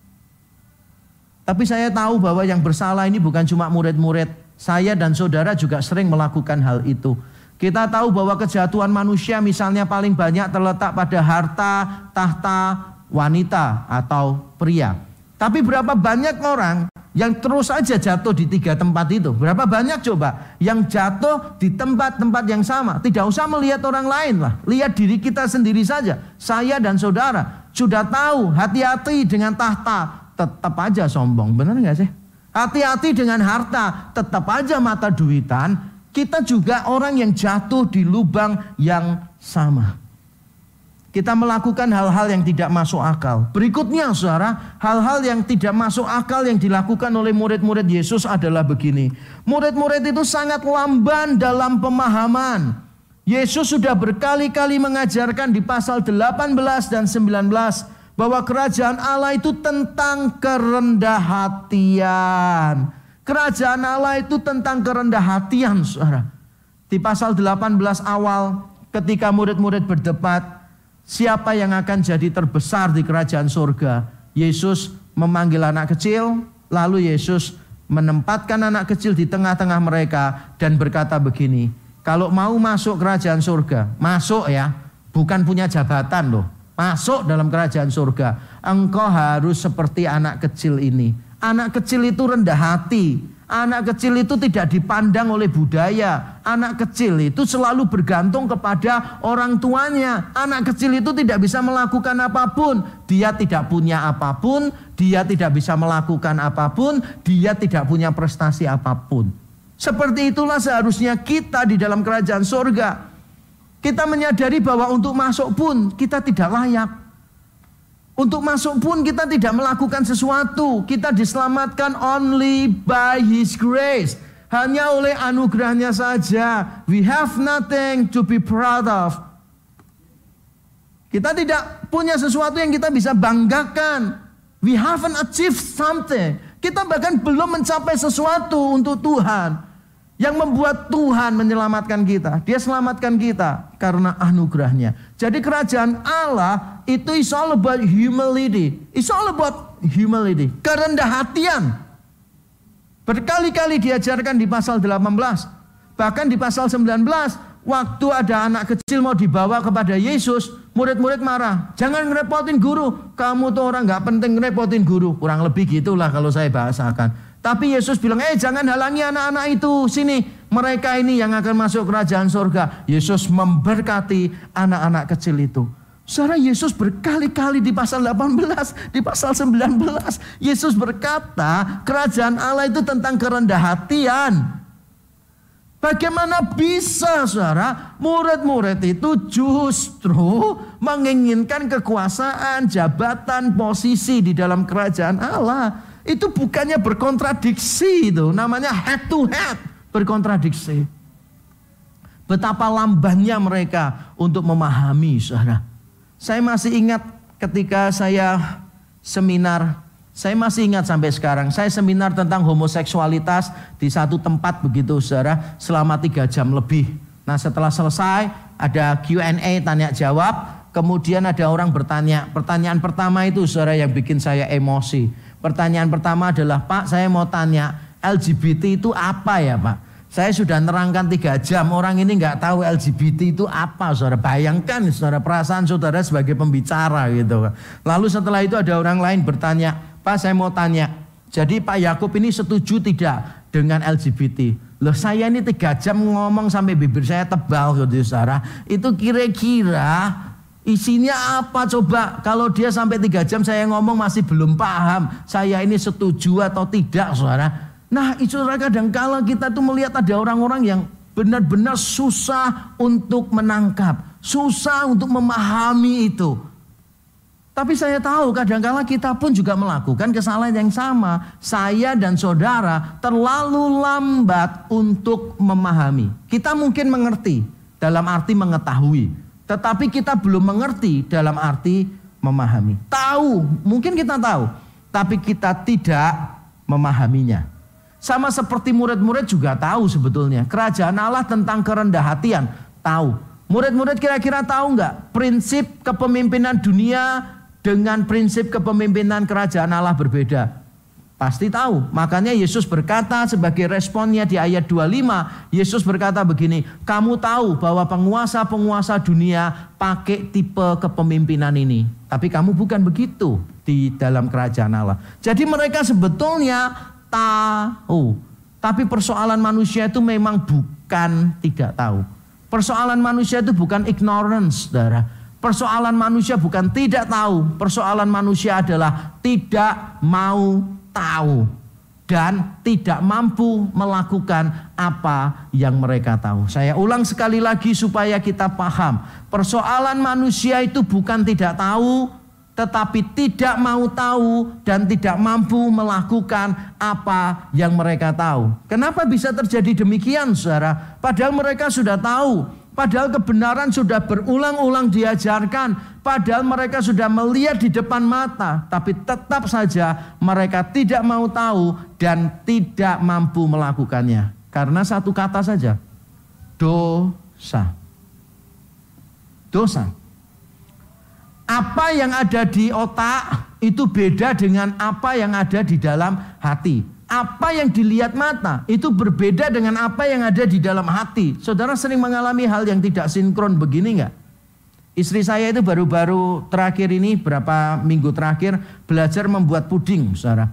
Speaker 2: Tapi saya tahu bahwa yang bersalah ini bukan cuma murid-murid. Saya dan saudara juga sering melakukan hal itu. Kita tahu bahwa kejatuhan manusia misalnya paling banyak terletak pada harta, tahta, wanita atau pria. Tapi berapa banyak orang yang terus saja jatuh di tiga tempat itu? Berapa banyak coba yang jatuh di tempat-tempat yang sama? Tidak usah melihat orang lain lah. Lihat diri kita sendiri saja. Saya dan saudara sudah tahu hati-hati dengan tahta, tetap aja sombong. Benar nggak sih? Hati-hati dengan harta, tetap aja mata duitan. Kita juga orang yang jatuh di lubang yang sama. Kita melakukan hal-hal yang tidak masuk akal. Berikutnya saudara, hal-hal yang tidak masuk akal yang dilakukan oleh murid-murid Yesus adalah begini. Murid-murid itu sangat lamban dalam pemahaman. Yesus sudah berkali-kali mengajarkan di pasal 18 dan 19 bahwa kerajaan Allah itu tentang kerendah hatian. Kerajaan Allah itu tentang kerendah hatian, saudara. Di pasal 18 awal ketika murid-murid berdebat, siapa yang akan jadi terbesar di kerajaan surga? Yesus memanggil anak kecil, lalu Yesus menempatkan anak kecil di tengah-tengah mereka dan berkata begini, kalau mau masuk kerajaan surga, masuk ya, bukan punya jabatan loh masuk dalam kerajaan surga. Engkau harus seperti anak kecil ini. Anak kecil itu rendah hati. Anak kecil itu tidak dipandang oleh budaya. Anak kecil itu selalu bergantung kepada orang tuanya. Anak kecil itu tidak bisa melakukan apa pun. Dia tidak punya apa pun. Dia tidak bisa melakukan apa pun. Dia tidak punya prestasi apa pun. Seperti itulah seharusnya kita di dalam kerajaan surga. Kita menyadari bahwa untuk masuk pun kita tidak layak. Untuk masuk pun kita tidak melakukan sesuatu. Kita diselamatkan only by His grace. Hanya oleh anugerahnya saja. We have nothing to be proud of. Kita tidak punya sesuatu yang kita bisa banggakan. We haven't achieved something. Kita bahkan belum mencapai sesuatu untuk Tuhan. Yang membuat Tuhan menyelamatkan kita. Dia selamatkan kita karena anugerahnya. Jadi kerajaan Allah itu is all about humility. It's all about humility. Kerendah hatian. Berkali-kali diajarkan di pasal 18. Bahkan di pasal 19. Waktu ada anak kecil mau dibawa kepada Yesus. Murid-murid marah. Jangan ngerepotin guru. Kamu tuh orang gak penting ngerepotin guru. Kurang lebih gitulah kalau saya bahasakan. Tapi Yesus bilang, eh jangan halangi anak-anak itu. Sini, mereka ini yang akan masuk kerajaan surga. Yesus memberkati anak-anak kecil itu. Saudara Yesus berkali-kali di pasal 18, di pasal 19. Yesus berkata kerajaan Allah itu tentang kerendah hatian. Bagaimana bisa saudara murid-murid itu justru menginginkan kekuasaan, jabatan, posisi di dalam kerajaan Allah. Itu bukannya berkontradiksi itu, namanya head to head berkontradiksi. Betapa lambannya mereka untuk memahami, saudara. Saya masih ingat ketika saya seminar, saya masih ingat sampai sekarang, saya seminar tentang homoseksualitas di satu tempat begitu, saudara, selama tiga jam lebih. Nah setelah selesai ada Q&A tanya jawab, kemudian ada orang bertanya. Pertanyaan pertama itu saudara yang bikin saya emosi. Pertanyaan pertama adalah Pak saya mau tanya LGBT itu apa ya Pak? Saya sudah nerangkan tiga jam orang ini nggak tahu LGBT itu apa saudara. Bayangkan saudara perasaan saudara sebagai pembicara gitu. Lalu setelah itu ada orang lain bertanya Pak saya mau tanya. Jadi Pak Yakub ini setuju tidak dengan LGBT? Loh saya ini tiga jam ngomong sampai bibir saya tebal gitu saudara. Itu kira-kira Isinya apa coba? Kalau dia sampai tiga jam saya ngomong masih belum paham. Saya ini setuju atau tidak saudara. Nah itu kadang kala kita tuh melihat ada orang-orang yang benar-benar susah untuk menangkap. Susah untuk memahami itu. Tapi saya tahu kadang-kala kita pun juga melakukan kesalahan yang sama. Saya dan saudara terlalu lambat untuk memahami. Kita mungkin mengerti dalam arti mengetahui. Tetapi kita belum mengerti dalam arti memahami. Tahu, mungkin kita tahu, tapi kita tidak memahaminya. Sama seperti murid-murid juga tahu sebetulnya. Kerajaan Allah tentang kerendah hatian. Tahu. Murid-murid kira-kira tahu nggak prinsip kepemimpinan dunia dengan prinsip kepemimpinan kerajaan Allah berbeda? Pasti tahu. Makanya Yesus berkata sebagai responnya di ayat 25. Yesus berkata begini. Kamu tahu bahwa penguasa-penguasa dunia pakai tipe kepemimpinan ini. Tapi kamu bukan begitu di dalam kerajaan Allah. Jadi mereka sebetulnya tahu. Tapi persoalan manusia itu memang bukan tidak tahu. Persoalan manusia itu bukan ignorance, saudara. Persoalan manusia bukan tidak tahu. Persoalan manusia adalah tidak mau tahu dan tidak mampu melakukan apa yang mereka tahu. Saya ulang sekali lagi supaya kita paham. Persoalan manusia itu bukan tidak tahu, tetapi tidak mau tahu dan tidak mampu melakukan apa yang mereka tahu. Kenapa bisa terjadi demikian, saudara? Padahal mereka sudah tahu, padahal kebenaran sudah berulang-ulang diajarkan, padahal mereka sudah melihat di depan mata, tapi tetap saja mereka tidak mau tahu dan tidak mampu melakukannya. Karena satu kata saja, dosa. Dosa apa yang ada di otak itu beda dengan apa yang ada di dalam hati. Apa yang dilihat mata itu berbeda dengan apa yang ada di dalam hati. Saudara sering mengalami hal yang tidak sinkron begini nggak? Istri saya itu baru-baru terakhir ini berapa minggu terakhir belajar membuat puding, saudara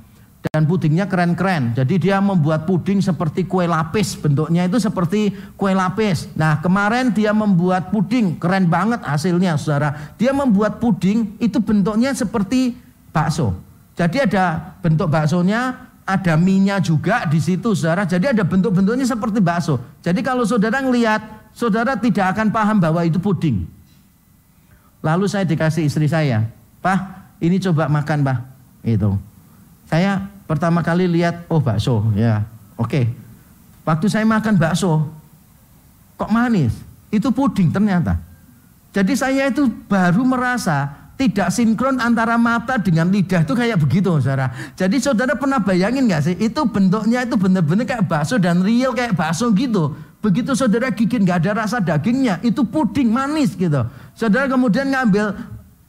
Speaker 2: dan pudingnya keren-keren. Jadi dia membuat puding seperti kue lapis, bentuknya itu seperti kue lapis. Nah kemarin dia membuat puding, keren banget hasilnya saudara. Dia membuat puding itu bentuknya seperti bakso. Jadi ada bentuk baksonya, ada minyak juga di situ saudara. Jadi ada bentuk-bentuknya seperti bakso. Jadi kalau saudara ngelihat, saudara tidak akan paham bahwa itu puding. Lalu saya dikasih istri saya, Pak ini coba makan Pak. Itu. Saya pertama kali lihat, oh bakso, ya, oke. Okay. Waktu saya makan bakso, kok manis? Itu puding ternyata. Jadi saya itu baru merasa tidak sinkron antara mata dengan lidah itu kayak begitu saudara. Jadi saudara pernah bayangin gak sih itu bentuknya itu benar-benar kayak bakso dan real kayak bakso gitu. Begitu saudara gigit gak ada rasa dagingnya itu puding manis gitu. Saudara kemudian ngambil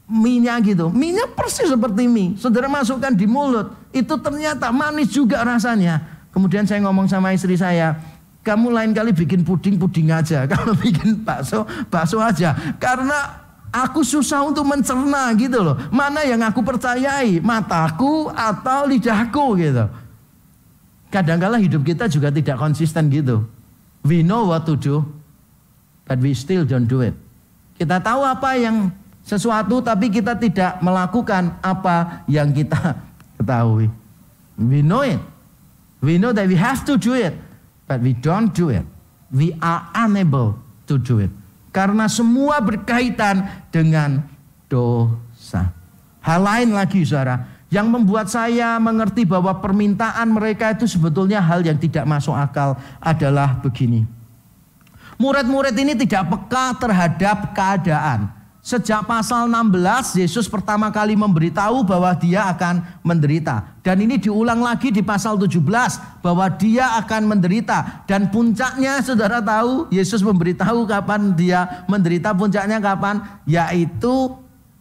Speaker 2: minyak gitu. Minyak persis seperti mie. Saudara masukkan di mulut. Itu ternyata manis juga rasanya. Kemudian saya ngomong sama istri saya. Kamu lain kali bikin puding-puding aja. Kalau bikin bakso, bakso aja. Karena aku susah untuk mencerna gitu loh. Mana yang aku percayai. Mataku atau lidahku gitu. Kadang-kala hidup kita juga tidak konsisten gitu. We know what to do. But we still don't do it. Kita tahu apa yang sesuatu tapi kita tidak melakukan apa yang kita ketahui. We know it. We know that we have to do it, but we don't do it. We are unable to do it. Karena semua berkaitan dengan dosa. Hal lain lagi saudara, yang membuat saya mengerti bahwa permintaan mereka itu sebetulnya hal yang tidak masuk akal adalah begini. Murid-murid ini tidak peka terhadap keadaan. Sejak pasal 16 Yesus pertama kali memberitahu bahwa dia akan menderita. Dan ini diulang lagi di pasal 17 bahwa dia akan menderita. Dan puncaknya saudara tahu Yesus memberitahu kapan dia menderita. Puncaknya kapan? Yaitu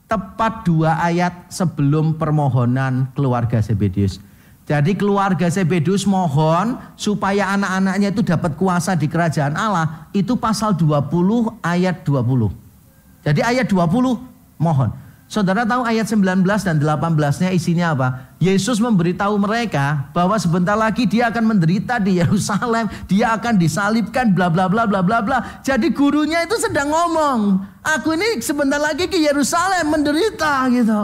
Speaker 2: tepat dua ayat sebelum permohonan keluarga Zebedius. Jadi keluarga Zebedius mohon supaya anak-anaknya itu dapat kuasa di kerajaan Allah. Itu pasal 20 ayat 20. Jadi ayat 20 mohon. Saudara tahu ayat 19 dan 18-nya isinya apa? Yesus memberitahu mereka bahwa sebentar lagi dia akan menderita di Yerusalem, dia akan disalibkan bla bla bla bla bla bla. Jadi gurunya itu sedang ngomong, aku ini sebentar lagi ke Yerusalem menderita gitu.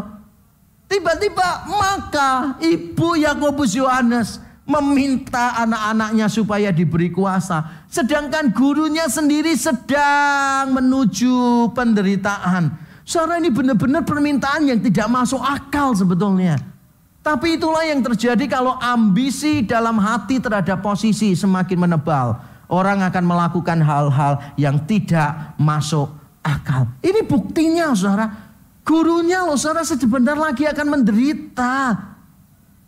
Speaker 2: Tiba-tiba maka ibu Yakobus Yohanes meminta anak-anaknya supaya diberi kuasa. Sedangkan gurunya sendiri sedang menuju penderitaan. Saudara ini benar-benar permintaan yang tidak masuk akal sebetulnya. Tapi itulah yang terjadi kalau ambisi dalam hati terhadap posisi semakin menebal. Orang akan melakukan hal-hal yang tidak masuk akal. Ini buktinya saudara. Gurunya loh saudara sebentar lagi akan menderita.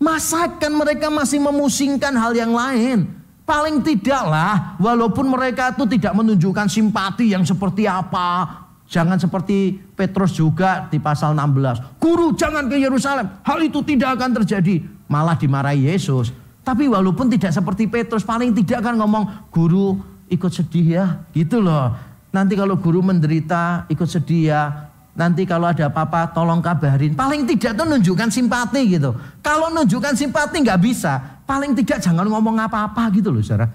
Speaker 2: Masakan mereka masih memusingkan hal yang lain. Paling tidaklah walaupun mereka itu tidak menunjukkan simpati yang seperti apa. Jangan seperti Petrus juga di pasal 16. Guru jangan ke Yerusalem. Hal itu tidak akan terjadi. Malah dimarahi Yesus. Tapi walaupun tidak seperti Petrus paling tidak akan ngomong guru ikut sedih ya. Gitu loh. Nanti kalau guru menderita ikut sedih ya. Nanti kalau ada apa-apa tolong kabarin. Paling tidak tuh nunjukkan simpati gitu. Kalau nunjukkan simpati nggak bisa. Paling tidak jangan ngomong apa-apa gitu loh saudara.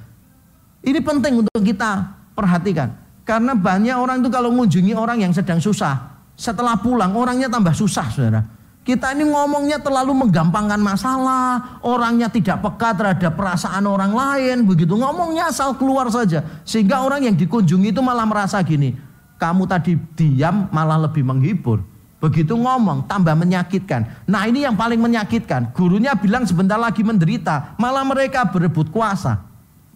Speaker 2: Ini penting untuk kita perhatikan. Karena banyak orang itu kalau mengunjungi orang yang sedang susah. Setelah pulang orangnya tambah susah saudara. Kita ini ngomongnya terlalu menggampangkan masalah. Orangnya tidak peka terhadap perasaan orang lain. Begitu ngomongnya asal keluar saja. Sehingga orang yang dikunjungi itu malah merasa gini. Kamu tadi diam malah lebih menghibur. Begitu ngomong tambah menyakitkan. Nah ini yang paling menyakitkan. Gurunya bilang sebentar lagi menderita. Malah mereka berebut kuasa.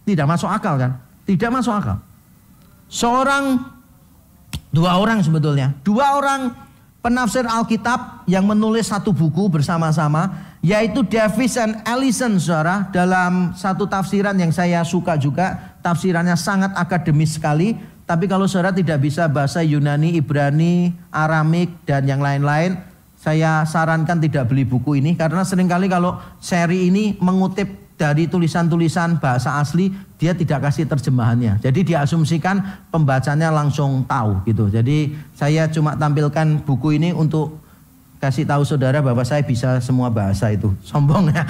Speaker 2: Tidak masuk akal kan? Tidak masuk akal. Seorang, dua orang sebetulnya. Dua orang penafsir Alkitab yang menulis satu buku bersama-sama. Yaitu Davis and Ellison saudara. Dalam satu tafsiran yang saya suka juga. Tafsirannya sangat akademis sekali tapi kalau saudara tidak bisa bahasa Yunani, Ibrani, Aramik, dan yang lain-lain, saya sarankan tidak beli buku ini karena sering kali kalau seri ini mengutip dari tulisan-tulisan bahasa asli dia tidak kasih terjemahannya. Jadi diasumsikan pembacanya langsung tahu gitu. Jadi saya cuma tampilkan buku ini untuk kasih tahu saudara bahwa saya bisa semua bahasa itu. Sombong ya.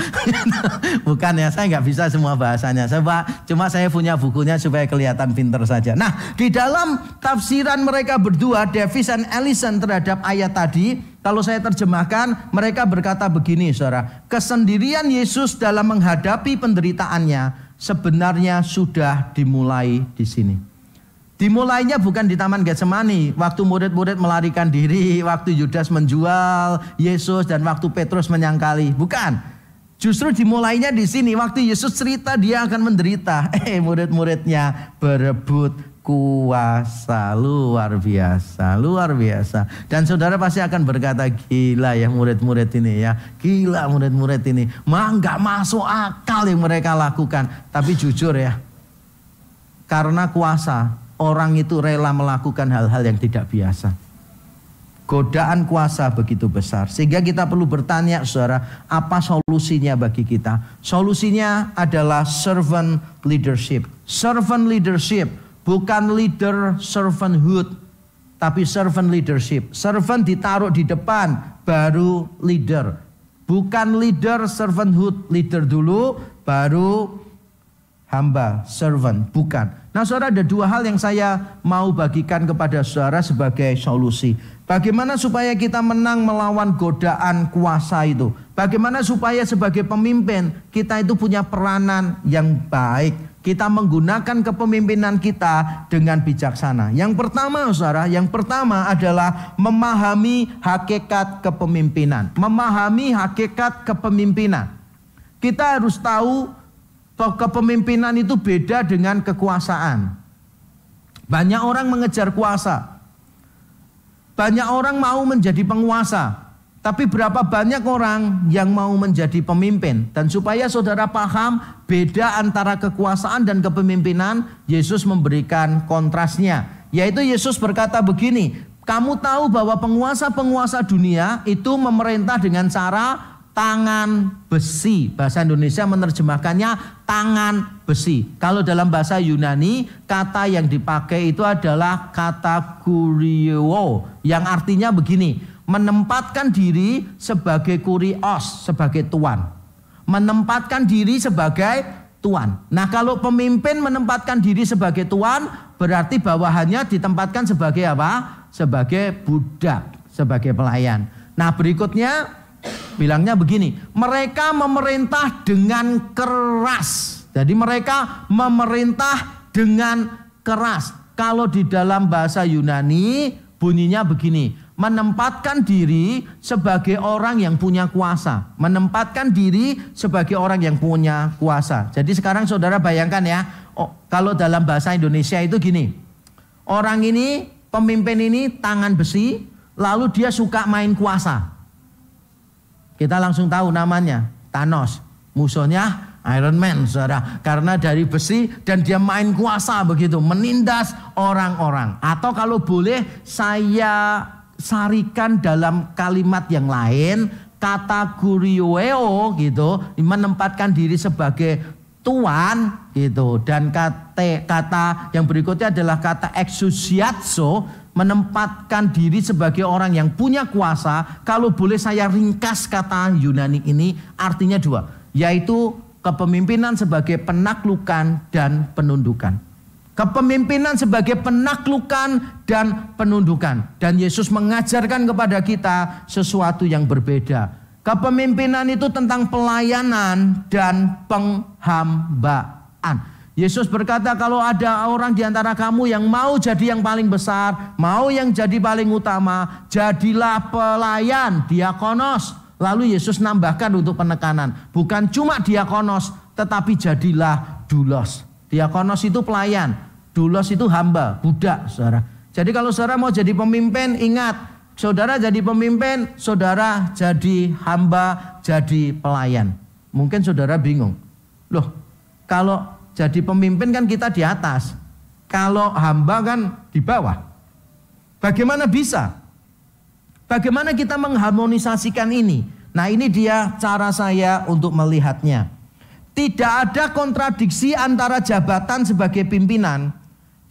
Speaker 2: Bukan ya, saya nggak bisa semua bahasanya. Coba cuma saya punya bukunya supaya kelihatan pinter saja. Nah, di dalam tafsiran mereka berdua, Davis dan Ellison terhadap ayat tadi, kalau saya terjemahkan, mereka berkata begini, saudara. Kesendirian Yesus dalam menghadapi penderitaannya sebenarnya sudah dimulai di sini. Dimulainya bukan di Taman Getsemani, waktu murid-murid melarikan diri, waktu Yudas menjual Yesus dan waktu Petrus menyangkali. Bukan. Justru dimulainya di sini, waktu Yesus cerita dia akan menderita. Eh, murid-muridnya berebut kuasa luar biasa, luar biasa. Dan saudara pasti akan berkata gila ya murid-murid ini ya, gila murid-murid ini. Mah nggak masuk akal yang mereka lakukan. Tapi jujur ya, karena kuasa orang itu rela melakukan hal-hal yang tidak biasa. Godaan kuasa begitu besar. Sehingga kita perlu bertanya saudara, apa solusinya bagi kita? Solusinya adalah servant leadership. Servant leadership, bukan leader servanthood. Tapi servant leadership. Servant ditaruh di depan, baru leader. Bukan leader servanthood. Leader dulu, baru hamba, servant. Bukan. Nah saudara ada dua hal yang saya mau bagikan kepada saudara sebagai solusi. Bagaimana supaya kita menang melawan godaan kuasa itu. Bagaimana supaya sebagai pemimpin kita itu punya peranan yang baik. Kita menggunakan kepemimpinan kita dengan bijaksana. Yang pertama saudara, yang pertama adalah memahami hakikat kepemimpinan. Memahami hakikat kepemimpinan. Kita harus tahu kepemimpinan itu beda dengan kekuasaan. Banyak orang mengejar kuasa. Banyak orang mau menjadi penguasa. Tapi berapa banyak orang yang mau menjadi pemimpin? Dan supaya saudara paham beda antara kekuasaan dan kepemimpinan, Yesus memberikan kontrasnya. Yaitu Yesus berkata begini, kamu tahu bahwa penguasa-penguasa dunia itu memerintah dengan cara tangan besi. Bahasa Indonesia menerjemahkannya tangan besi. Kalau dalam bahasa Yunani, kata yang dipakai itu adalah kata kurio yang artinya begini, menempatkan diri sebagai kurios, sebagai tuan. Menempatkan diri sebagai tuan. Nah, kalau pemimpin menempatkan diri sebagai tuan, berarti bawahannya ditempatkan sebagai apa? Sebagai budak, sebagai pelayan. Nah, berikutnya Bilangnya begini, mereka memerintah dengan keras. Jadi mereka memerintah dengan keras. Kalau di dalam bahasa Yunani bunyinya begini, menempatkan diri sebagai orang yang punya kuasa, menempatkan diri sebagai orang yang punya kuasa. Jadi sekarang saudara bayangkan ya, oh, kalau dalam bahasa Indonesia itu gini, orang ini pemimpin ini tangan besi, lalu dia suka main kuasa. Kita langsung tahu namanya. Thanos. Musuhnya Iron Man, saudara. Karena dari besi dan dia main kuasa begitu, menindas orang-orang. Atau kalau boleh saya sarikan dalam kalimat yang lain, kata guriweo gitu, menempatkan diri sebagai tuan gitu dan kata kata yang berikutnya adalah kata exusiatso menempatkan diri sebagai orang yang punya kuasa kalau boleh saya ringkas kata Yunani ini artinya dua yaitu kepemimpinan sebagai penaklukan dan penundukan. Kepemimpinan sebagai penaklukan dan penundukan. Dan Yesus mengajarkan kepada kita sesuatu yang berbeda. Kepemimpinan itu tentang pelayanan dan penghambaan. Yesus berkata kalau ada orang di antara kamu yang mau jadi yang paling besar, mau yang jadi paling utama, jadilah pelayan, diakonos. Lalu Yesus nambahkan untuk penekanan, bukan cuma diakonos, tetapi jadilah dulos. Diakonos itu pelayan, dulos itu hamba, budak, saudara. Jadi kalau saudara mau jadi pemimpin, ingat Saudara jadi pemimpin, saudara jadi hamba, jadi pelayan. Mungkin saudara bingung. Loh, kalau jadi pemimpin kan kita di atas. Kalau hamba kan di bawah. Bagaimana bisa? Bagaimana kita mengharmonisasikan ini? Nah ini dia cara saya untuk melihatnya. Tidak ada kontradiksi antara jabatan sebagai pimpinan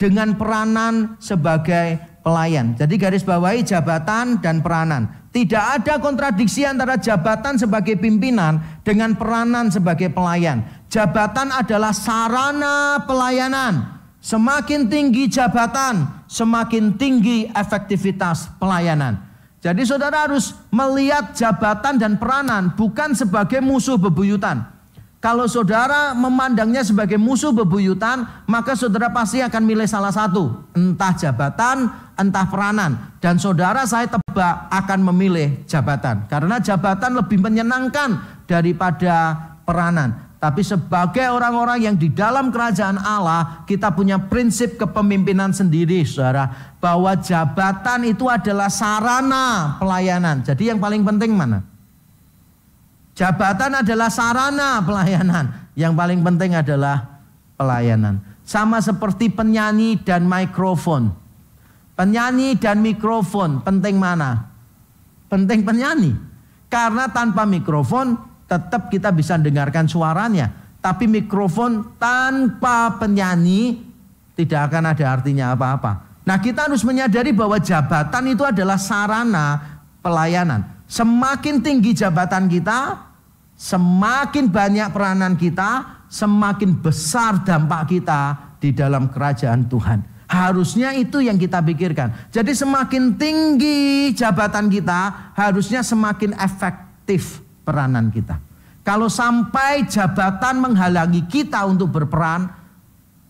Speaker 2: dengan peranan sebagai pelayan. Jadi garis bawahi jabatan dan peranan. Tidak ada kontradiksi antara jabatan sebagai pimpinan dengan peranan sebagai pelayan. Jabatan adalah sarana pelayanan. Semakin tinggi jabatan, semakin tinggi efektivitas pelayanan. Jadi saudara harus melihat jabatan dan peranan bukan sebagai musuh bebuyutan. Kalau saudara memandangnya sebagai musuh bebuyutan, maka saudara pasti akan milih salah satu, entah jabatan, entah peranan. Dan saudara saya tebak akan memilih jabatan, karena jabatan lebih menyenangkan daripada peranan. Tapi sebagai orang-orang yang di dalam kerajaan Allah, kita punya prinsip kepemimpinan sendiri, saudara, bahwa jabatan itu adalah sarana pelayanan. Jadi yang paling penting mana? Jabatan adalah sarana pelayanan. Yang paling penting adalah pelayanan. Sama seperti penyanyi dan mikrofon. Penyanyi dan mikrofon penting mana? Penting penyanyi. Karena tanpa mikrofon tetap kita bisa dengarkan suaranya. Tapi mikrofon tanpa penyanyi tidak akan ada artinya apa-apa. Nah kita harus menyadari bahwa jabatan itu adalah sarana pelayanan. Semakin tinggi jabatan kita, Semakin banyak peranan kita, semakin besar dampak kita di dalam kerajaan Tuhan. Harusnya itu yang kita pikirkan. Jadi semakin tinggi jabatan kita, harusnya semakin efektif peranan kita. Kalau sampai jabatan menghalangi kita untuk berperan,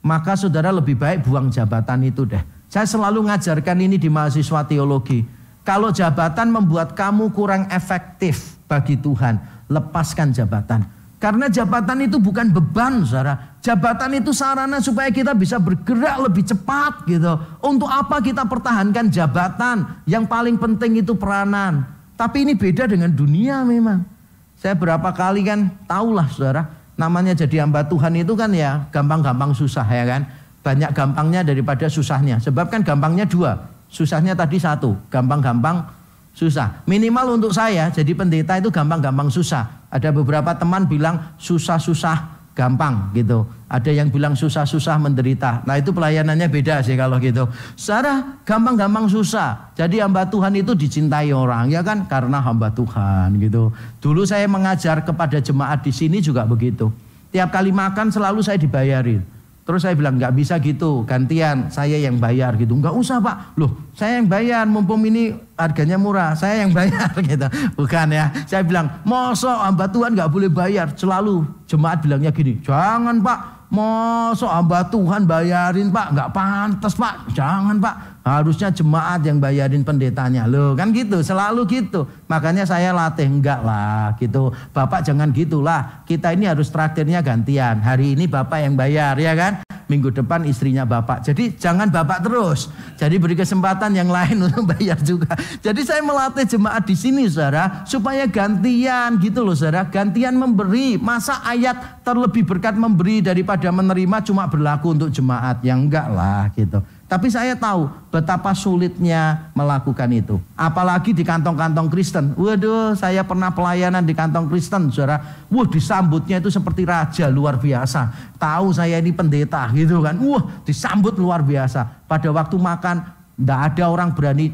Speaker 2: maka saudara lebih baik buang jabatan itu deh. Saya selalu ngajarkan ini di mahasiswa teologi. Kalau jabatan membuat kamu kurang efektif bagi Tuhan, lepaskan jabatan. Karena jabatan itu bukan beban, saudara. Jabatan itu sarana supaya kita bisa bergerak lebih cepat gitu. Untuk apa kita pertahankan jabatan? Yang paling penting itu peranan. Tapi ini beda dengan dunia memang. Saya berapa kali kan tahulah saudara. Namanya jadi hamba Tuhan itu kan ya gampang-gampang susah ya kan. Banyak gampangnya daripada susahnya. Sebab kan gampangnya dua. Susahnya tadi satu. Gampang-gampang susah. Minimal untuk saya jadi pendeta itu gampang-gampang susah. Ada beberapa teman bilang susah-susah gampang gitu. Ada yang bilang susah-susah menderita. Nah itu pelayanannya beda sih kalau gitu. Secara gampang-gampang susah. Jadi hamba Tuhan itu dicintai orang ya kan karena hamba Tuhan gitu. Dulu saya mengajar kepada jemaat di sini juga begitu. Tiap kali makan selalu saya dibayarin. Terus saya bilang nggak bisa gitu, gantian saya yang bayar gitu. Nggak usah pak, loh saya yang bayar, mumpung ini harganya murah, saya yang bayar gitu. Bukan ya, saya bilang, mosok hamba Tuhan nggak boleh bayar. Selalu jemaat bilangnya gini, jangan pak, mosok hamba Tuhan bayarin pak, nggak pantas pak, jangan pak. Harusnya jemaat yang bayarin pendetanya. Loh kan gitu, selalu gitu. Makanya saya latih, enggak lah gitu. Bapak jangan gitulah, kita ini harus traktirnya gantian. Hari ini bapak yang bayar ya kan. minggu depan istrinya bapak. Jadi jangan bapak terus. Jadi beri kesempatan yang lain untuk bayar juga. Jadi saya melatih jemaat di sini saudara supaya gantian gitu loh saudara. Gantian memberi. Masa ayat terlebih berkat memberi daripada menerima cuma berlaku untuk jemaat. Yang enggak lah gitu. Tapi saya tahu betapa sulitnya melakukan itu. Apalagi di kantong-kantong Kristen. Waduh, saya pernah pelayanan di kantong Kristen, saudara. Wah, disambutnya itu seperti raja luar biasa. Tahu saya ini pendeta gitu kan. Wah, disambut luar biasa. Pada waktu makan, tidak ada orang berani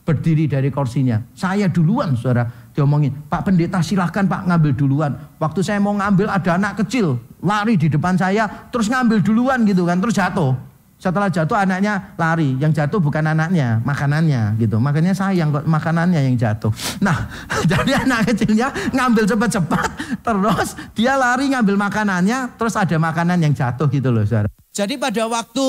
Speaker 2: berdiri dari kursinya. Saya duluan, saudara. Diomongin, Pak Pendeta silahkan Pak ngambil duluan. Waktu saya mau ngambil ada anak kecil lari di depan saya, terus ngambil duluan gitu kan, terus jatuh. Setelah jatuh anaknya lari, yang jatuh bukan anaknya, makanannya gitu. Makanya sayang kok makanannya yang jatuh. Nah, jadi anak kecilnya ngambil cepat-cepat, terus dia lari ngambil makanannya, terus ada makanan yang jatuh gitu loh, saudara. Jadi pada waktu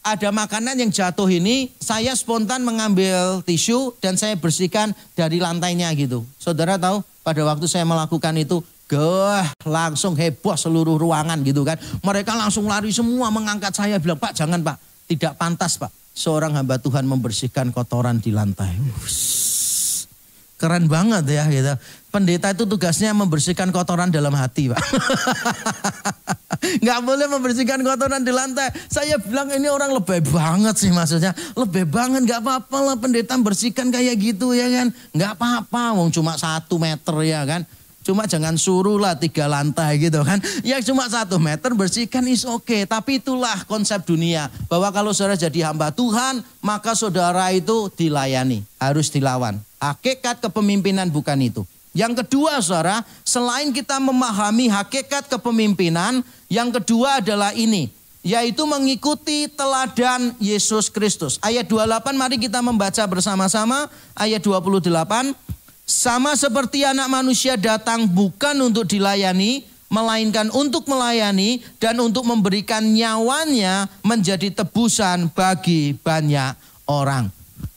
Speaker 2: ada makanan yang jatuh ini, saya spontan mengambil tisu dan saya bersihkan dari lantainya gitu. Saudara tahu, pada waktu saya melakukan itu, Gah, langsung heboh seluruh ruangan gitu kan. Mereka langsung lari semua mengangkat saya bilang, Pak jangan Pak, tidak pantas Pak. Seorang hamba Tuhan membersihkan kotoran di lantai. Keren banget ya gitu. Pendeta itu tugasnya membersihkan kotoran dalam hati Pak. Nggak boleh membersihkan kotoran di lantai. Saya bilang ini orang lebih banget sih maksudnya. Lebih banget nggak apa-apa lah pendeta bersihkan kayak gitu ya kan. Nggak apa-apa, wong cuma satu meter ya kan Cuma jangan suruh lah tiga lantai gitu kan. Ya cuma satu meter bersihkan is oke. Okay. Tapi itulah konsep dunia. Bahwa kalau saudara jadi hamba Tuhan, maka saudara itu dilayani. Harus dilawan. Hakikat kepemimpinan bukan itu. Yang kedua saudara, selain kita memahami hakikat kepemimpinan, yang kedua adalah ini. Yaitu mengikuti teladan Yesus Kristus. Ayat 28 mari kita membaca bersama-sama. Ayat 28. Sama seperti anak manusia datang bukan untuk dilayani, melainkan untuk melayani dan untuk memberikan nyawanya menjadi tebusan bagi banyak orang.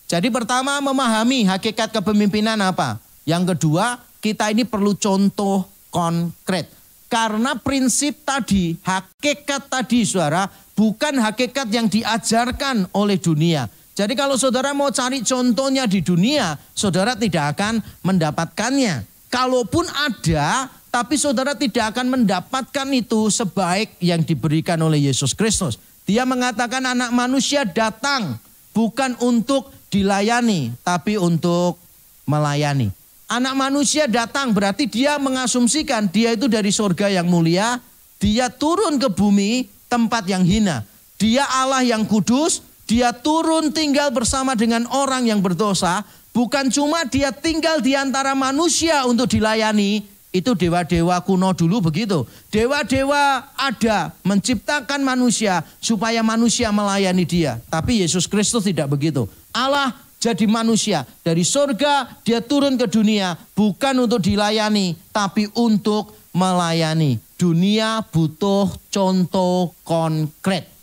Speaker 2: Jadi pertama memahami hakikat kepemimpinan apa? Yang kedua, kita ini perlu contoh konkret. Karena prinsip tadi, hakikat tadi suara, bukan hakikat yang diajarkan oleh dunia jadi kalau saudara mau cari contohnya di dunia, saudara tidak akan mendapatkannya. Kalaupun ada, tapi saudara tidak akan mendapatkan itu sebaik yang diberikan oleh Yesus Kristus. Dia mengatakan anak manusia datang bukan untuk dilayani, tapi untuk melayani. Anak manusia datang berarti dia mengasumsikan dia itu dari surga yang mulia, dia turun ke bumi tempat yang hina. Dia Allah yang kudus, dia turun tinggal bersama dengan orang yang berdosa. Bukan cuma dia tinggal di antara manusia untuk dilayani. Itu dewa-dewa kuno dulu begitu. Dewa-dewa ada menciptakan manusia supaya manusia melayani dia. Tapi Yesus Kristus tidak begitu. Allah jadi manusia. Dari surga dia turun ke dunia. Bukan untuk dilayani. Tapi untuk melayani. Dunia butuh contoh konkret.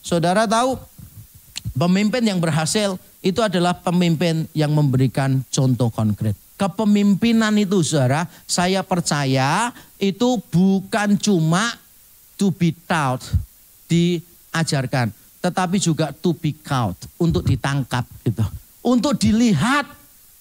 Speaker 2: Saudara tahu Pemimpin yang berhasil itu adalah pemimpin yang memberikan contoh konkret. Kepemimpinan itu saudara, saya percaya itu bukan cuma to be taught, diajarkan. Tetapi juga to be caught, untuk ditangkap gitu. Untuk dilihat,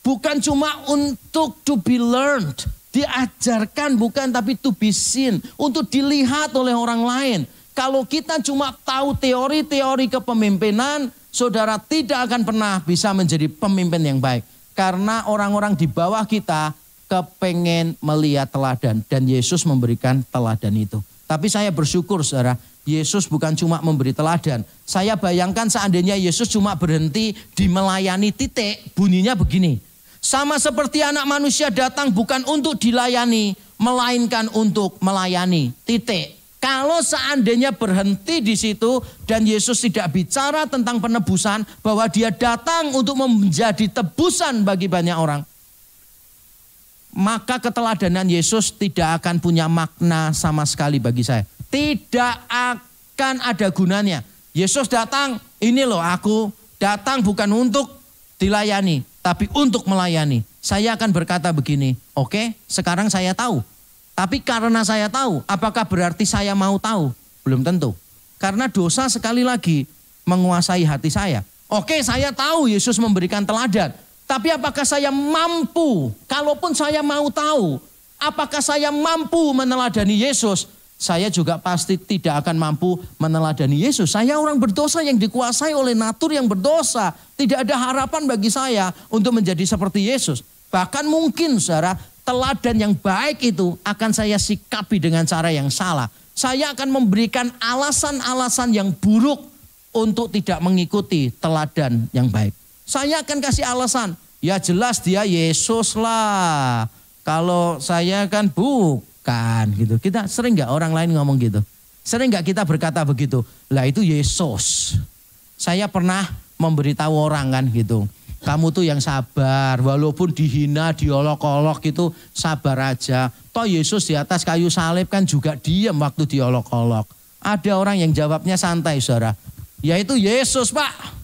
Speaker 2: bukan cuma untuk to be learned. Diajarkan bukan tapi to be seen. Untuk dilihat oleh orang lain. Kalau kita cuma tahu teori-teori kepemimpinan, saudara tidak akan pernah bisa menjadi pemimpin yang baik. Karena orang-orang di bawah kita kepengen melihat teladan. Dan Yesus memberikan teladan itu. Tapi saya bersyukur saudara, Yesus bukan cuma memberi teladan. Saya bayangkan seandainya Yesus cuma berhenti di melayani titik, bunyinya begini. Sama seperti anak manusia datang bukan untuk dilayani, melainkan untuk melayani. Titik. Kalau seandainya berhenti di situ dan Yesus tidak bicara tentang penebusan bahwa dia datang untuk menjadi tebusan bagi banyak orang. Maka keteladanan Yesus tidak akan punya makna sama sekali bagi saya. Tidak akan ada gunanya. Yesus datang, ini loh aku datang bukan untuk dilayani, tapi untuk melayani. Saya akan berkata begini, oke okay, sekarang saya tahu tapi karena saya tahu, apakah berarti saya mau tahu? Belum tentu. Karena dosa sekali lagi menguasai hati saya. Oke, saya tahu Yesus memberikan teladan. Tapi apakah saya mampu? Kalaupun saya mau tahu, apakah saya mampu meneladani Yesus? Saya juga pasti tidak akan mampu meneladani Yesus. Saya orang berdosa yang dikuasai oleh natur yang berdosa. Tidak ada harapan bagi saya untuk menjadi seperti Yesus. Bahkan mungkin saudara, teladan yang baik itu akan saya sikapi dengan cara yang salah. Saya akan memberikan alasan-alasan yang buruk untuk tidak mengikuti teladan yang baik. Saya akan kasih alasan, ya jelas dia Yesus lah. Kalau saya kan bukan gitu. Kita sering nggak orang lain ngomong gitu? Sering nggak kita berkata begitu? Lah itu Yesus. Saya pernah memberitahu orang kan gitu. Kamu tuh yang sabar, walaupun dihina, diolok-olok itu sabar aja. Toh Yesus di atas kayu salib kan juga diam waktu diolok-olok. Ada orang yang jawabnya santai saudara. Yaitu Yesus pak.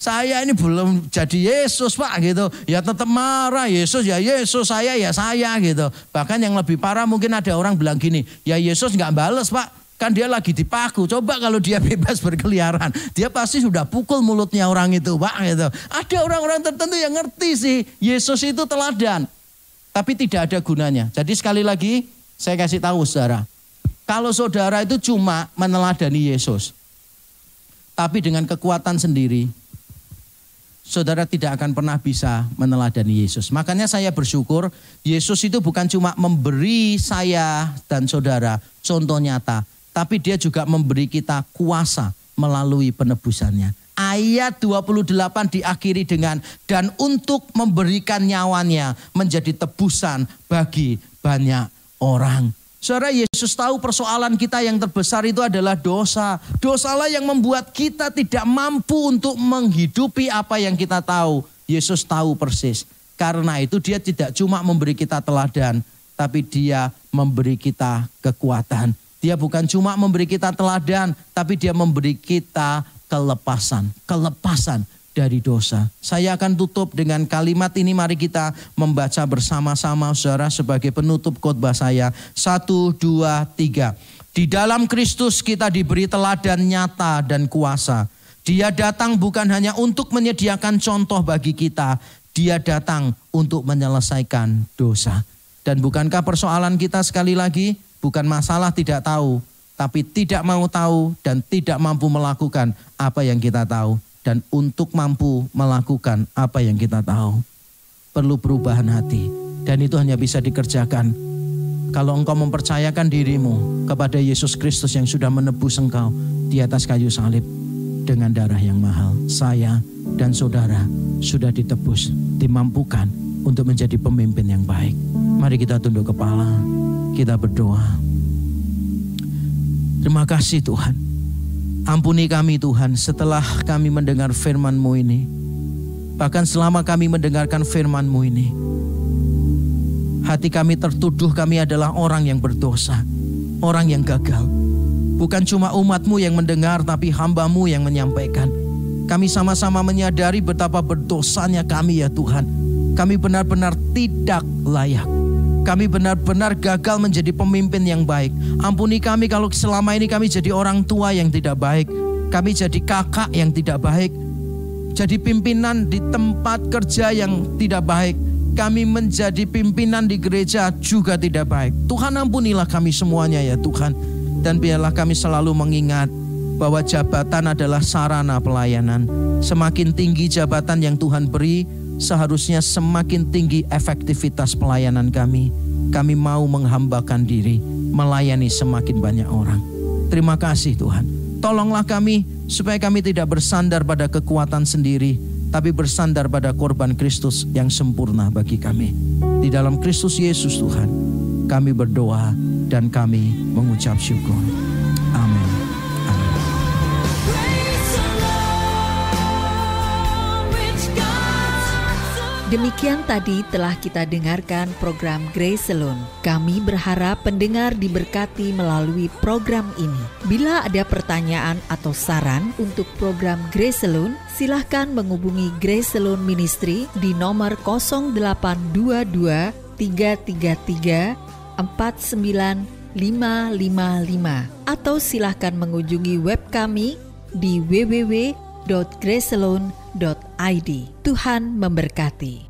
Speaker 2: Saya ini belum jadi Yesus pak gitu. Ya tetap marah Yesus ya Yesus saya ya saya gitu. Bahkan yang lebih parah mungkin ada orang bilang gini. Ya Yesus nggak bales pak Kan dia lagi dipaku. Coba kalau dia bebas berkeliaran, dia pasti sudah pukul mulutnya orang itu, Pak. Gitu. Ada orang-orang tertentu yang ngerti sih, Yesus itu teladan. Tapi tidak ada gunanya. Jadi sekali lagi, saya kasih tahu saudara. Kalau saudara itu cuma meneladani Yesus, tapi dengan kekuatan sendiri, saudara tidak akan pernah bisa meneladani Yesus. Makanya saya bersyukur Yesus itu bukan cuma memberi saya dan saudara contoh nyata, tapi dia juga memberi kita kuasa melalui penebusannya. Ayat 28 diakhiri dengan dan untuk memberikan nyawanya menjadi tebusan bagi banyak orang. Saudara Yesus tahu persoalan kita yang terbesar itu adalah dosa. Dosalah yang membuat kita tidak mampu untuk menghidupi apa yang kita tahu. Yesus tahu persis. Karena itu dia tidak cuma memberi kita teladan, tapi dia memberi kita kekuatan. Dia bukan cuma memberi kita teladan, tapi dia memberi kita kelepasan. Kelepasan dari dosa. Saya akan tutup dengan kalimat ini. Mari kita membaca bersama-sama saudara sebagai penutup khotbah saya. Satu, dua, tiga. Di dalam Kristus kita diberi teladan nyata dan kuasa. Dia datang bukan hanya untuk menyediakan contoh bagi kita. Dia datang untuk menyelesaikan dosa. Dan bukankah persoalan kita sekali lagi bukan masalah tidak tahu, tapi tidak mau tahu dan tidak mampu melakukan apa yang kita tahu. Dan untuk mampu melakukan apa yang kita tahu, perlu perubahan hati. Dan itu hanya bisa dikerjakan kalau engkau mempercayakan dirimu kepada Yesus Kristus yang sudah menebus engkau di atas kayu salib dengan darah yang mahal. Saya dan saudara sudah ditebus, dimampukan untuk menjadi pemimpin yang baik. Mari kita tunduk kepala kita berdoa. Terima kasih Tuhan. Ampuni kami Tuhan setelah kami mendengar firman-Mu ini. Bahkan selama kami mendengarkan firman-Mu ini. Hati kami tertuduh kami adalah orang yang berdosa. Orang yang gagal. Bukan cuma umatmu yang mendengar tapi hambamu yang menyampaikan. Kami sama-sama menyadari betapa berdosanya kami ya Tuhan. Kami benar-benar tidak layak kami benar-benar gagal menjadi pemimpin yang baik. Ampuni kami kalau selama ini kami jadi orang tua yang tidak baik. Kami jadi kakak yang tidak baik. Jadi pimpinan di tempat kerja yang tidak baik. Kami menjadi pimpinan di gereja juga tidak baik. Tuhan ampunilah kami semuanya ya Tuhan. Dan biarlah kami selalu mengingat bahwa jabatan adalah sarana pelayanan. Semakin tinggi jabatan yang Tuhan beri, seharusnya semakin tinggi efektivitas pelayanan kami. Kami mau menghambakan diri, melayani semakin banyak orang. Terima kasih Tuhan. Tolonglah kami supaya kami tidak bersandar pada kekuatan sendiri, tapi bersandar pada korban Kristus yang sempurna bagi kami. Di dalam Kristus Yesus Tuhan, kami berdoa dan kami mengucap syukur.
Speaker 1: Demikian tadi telah kita dengarkan program Grace Salon. Kami berharap pendengar diberkati melalui program ini. Bila ada pertanyaan atau saran untuk program Grace Salon, silahkan menghubungi Grace Salon Ministry di nomor 0822 333 49 atau silahkan mengunjungi web kami di www.gracelone.id. Tuhan memberkati.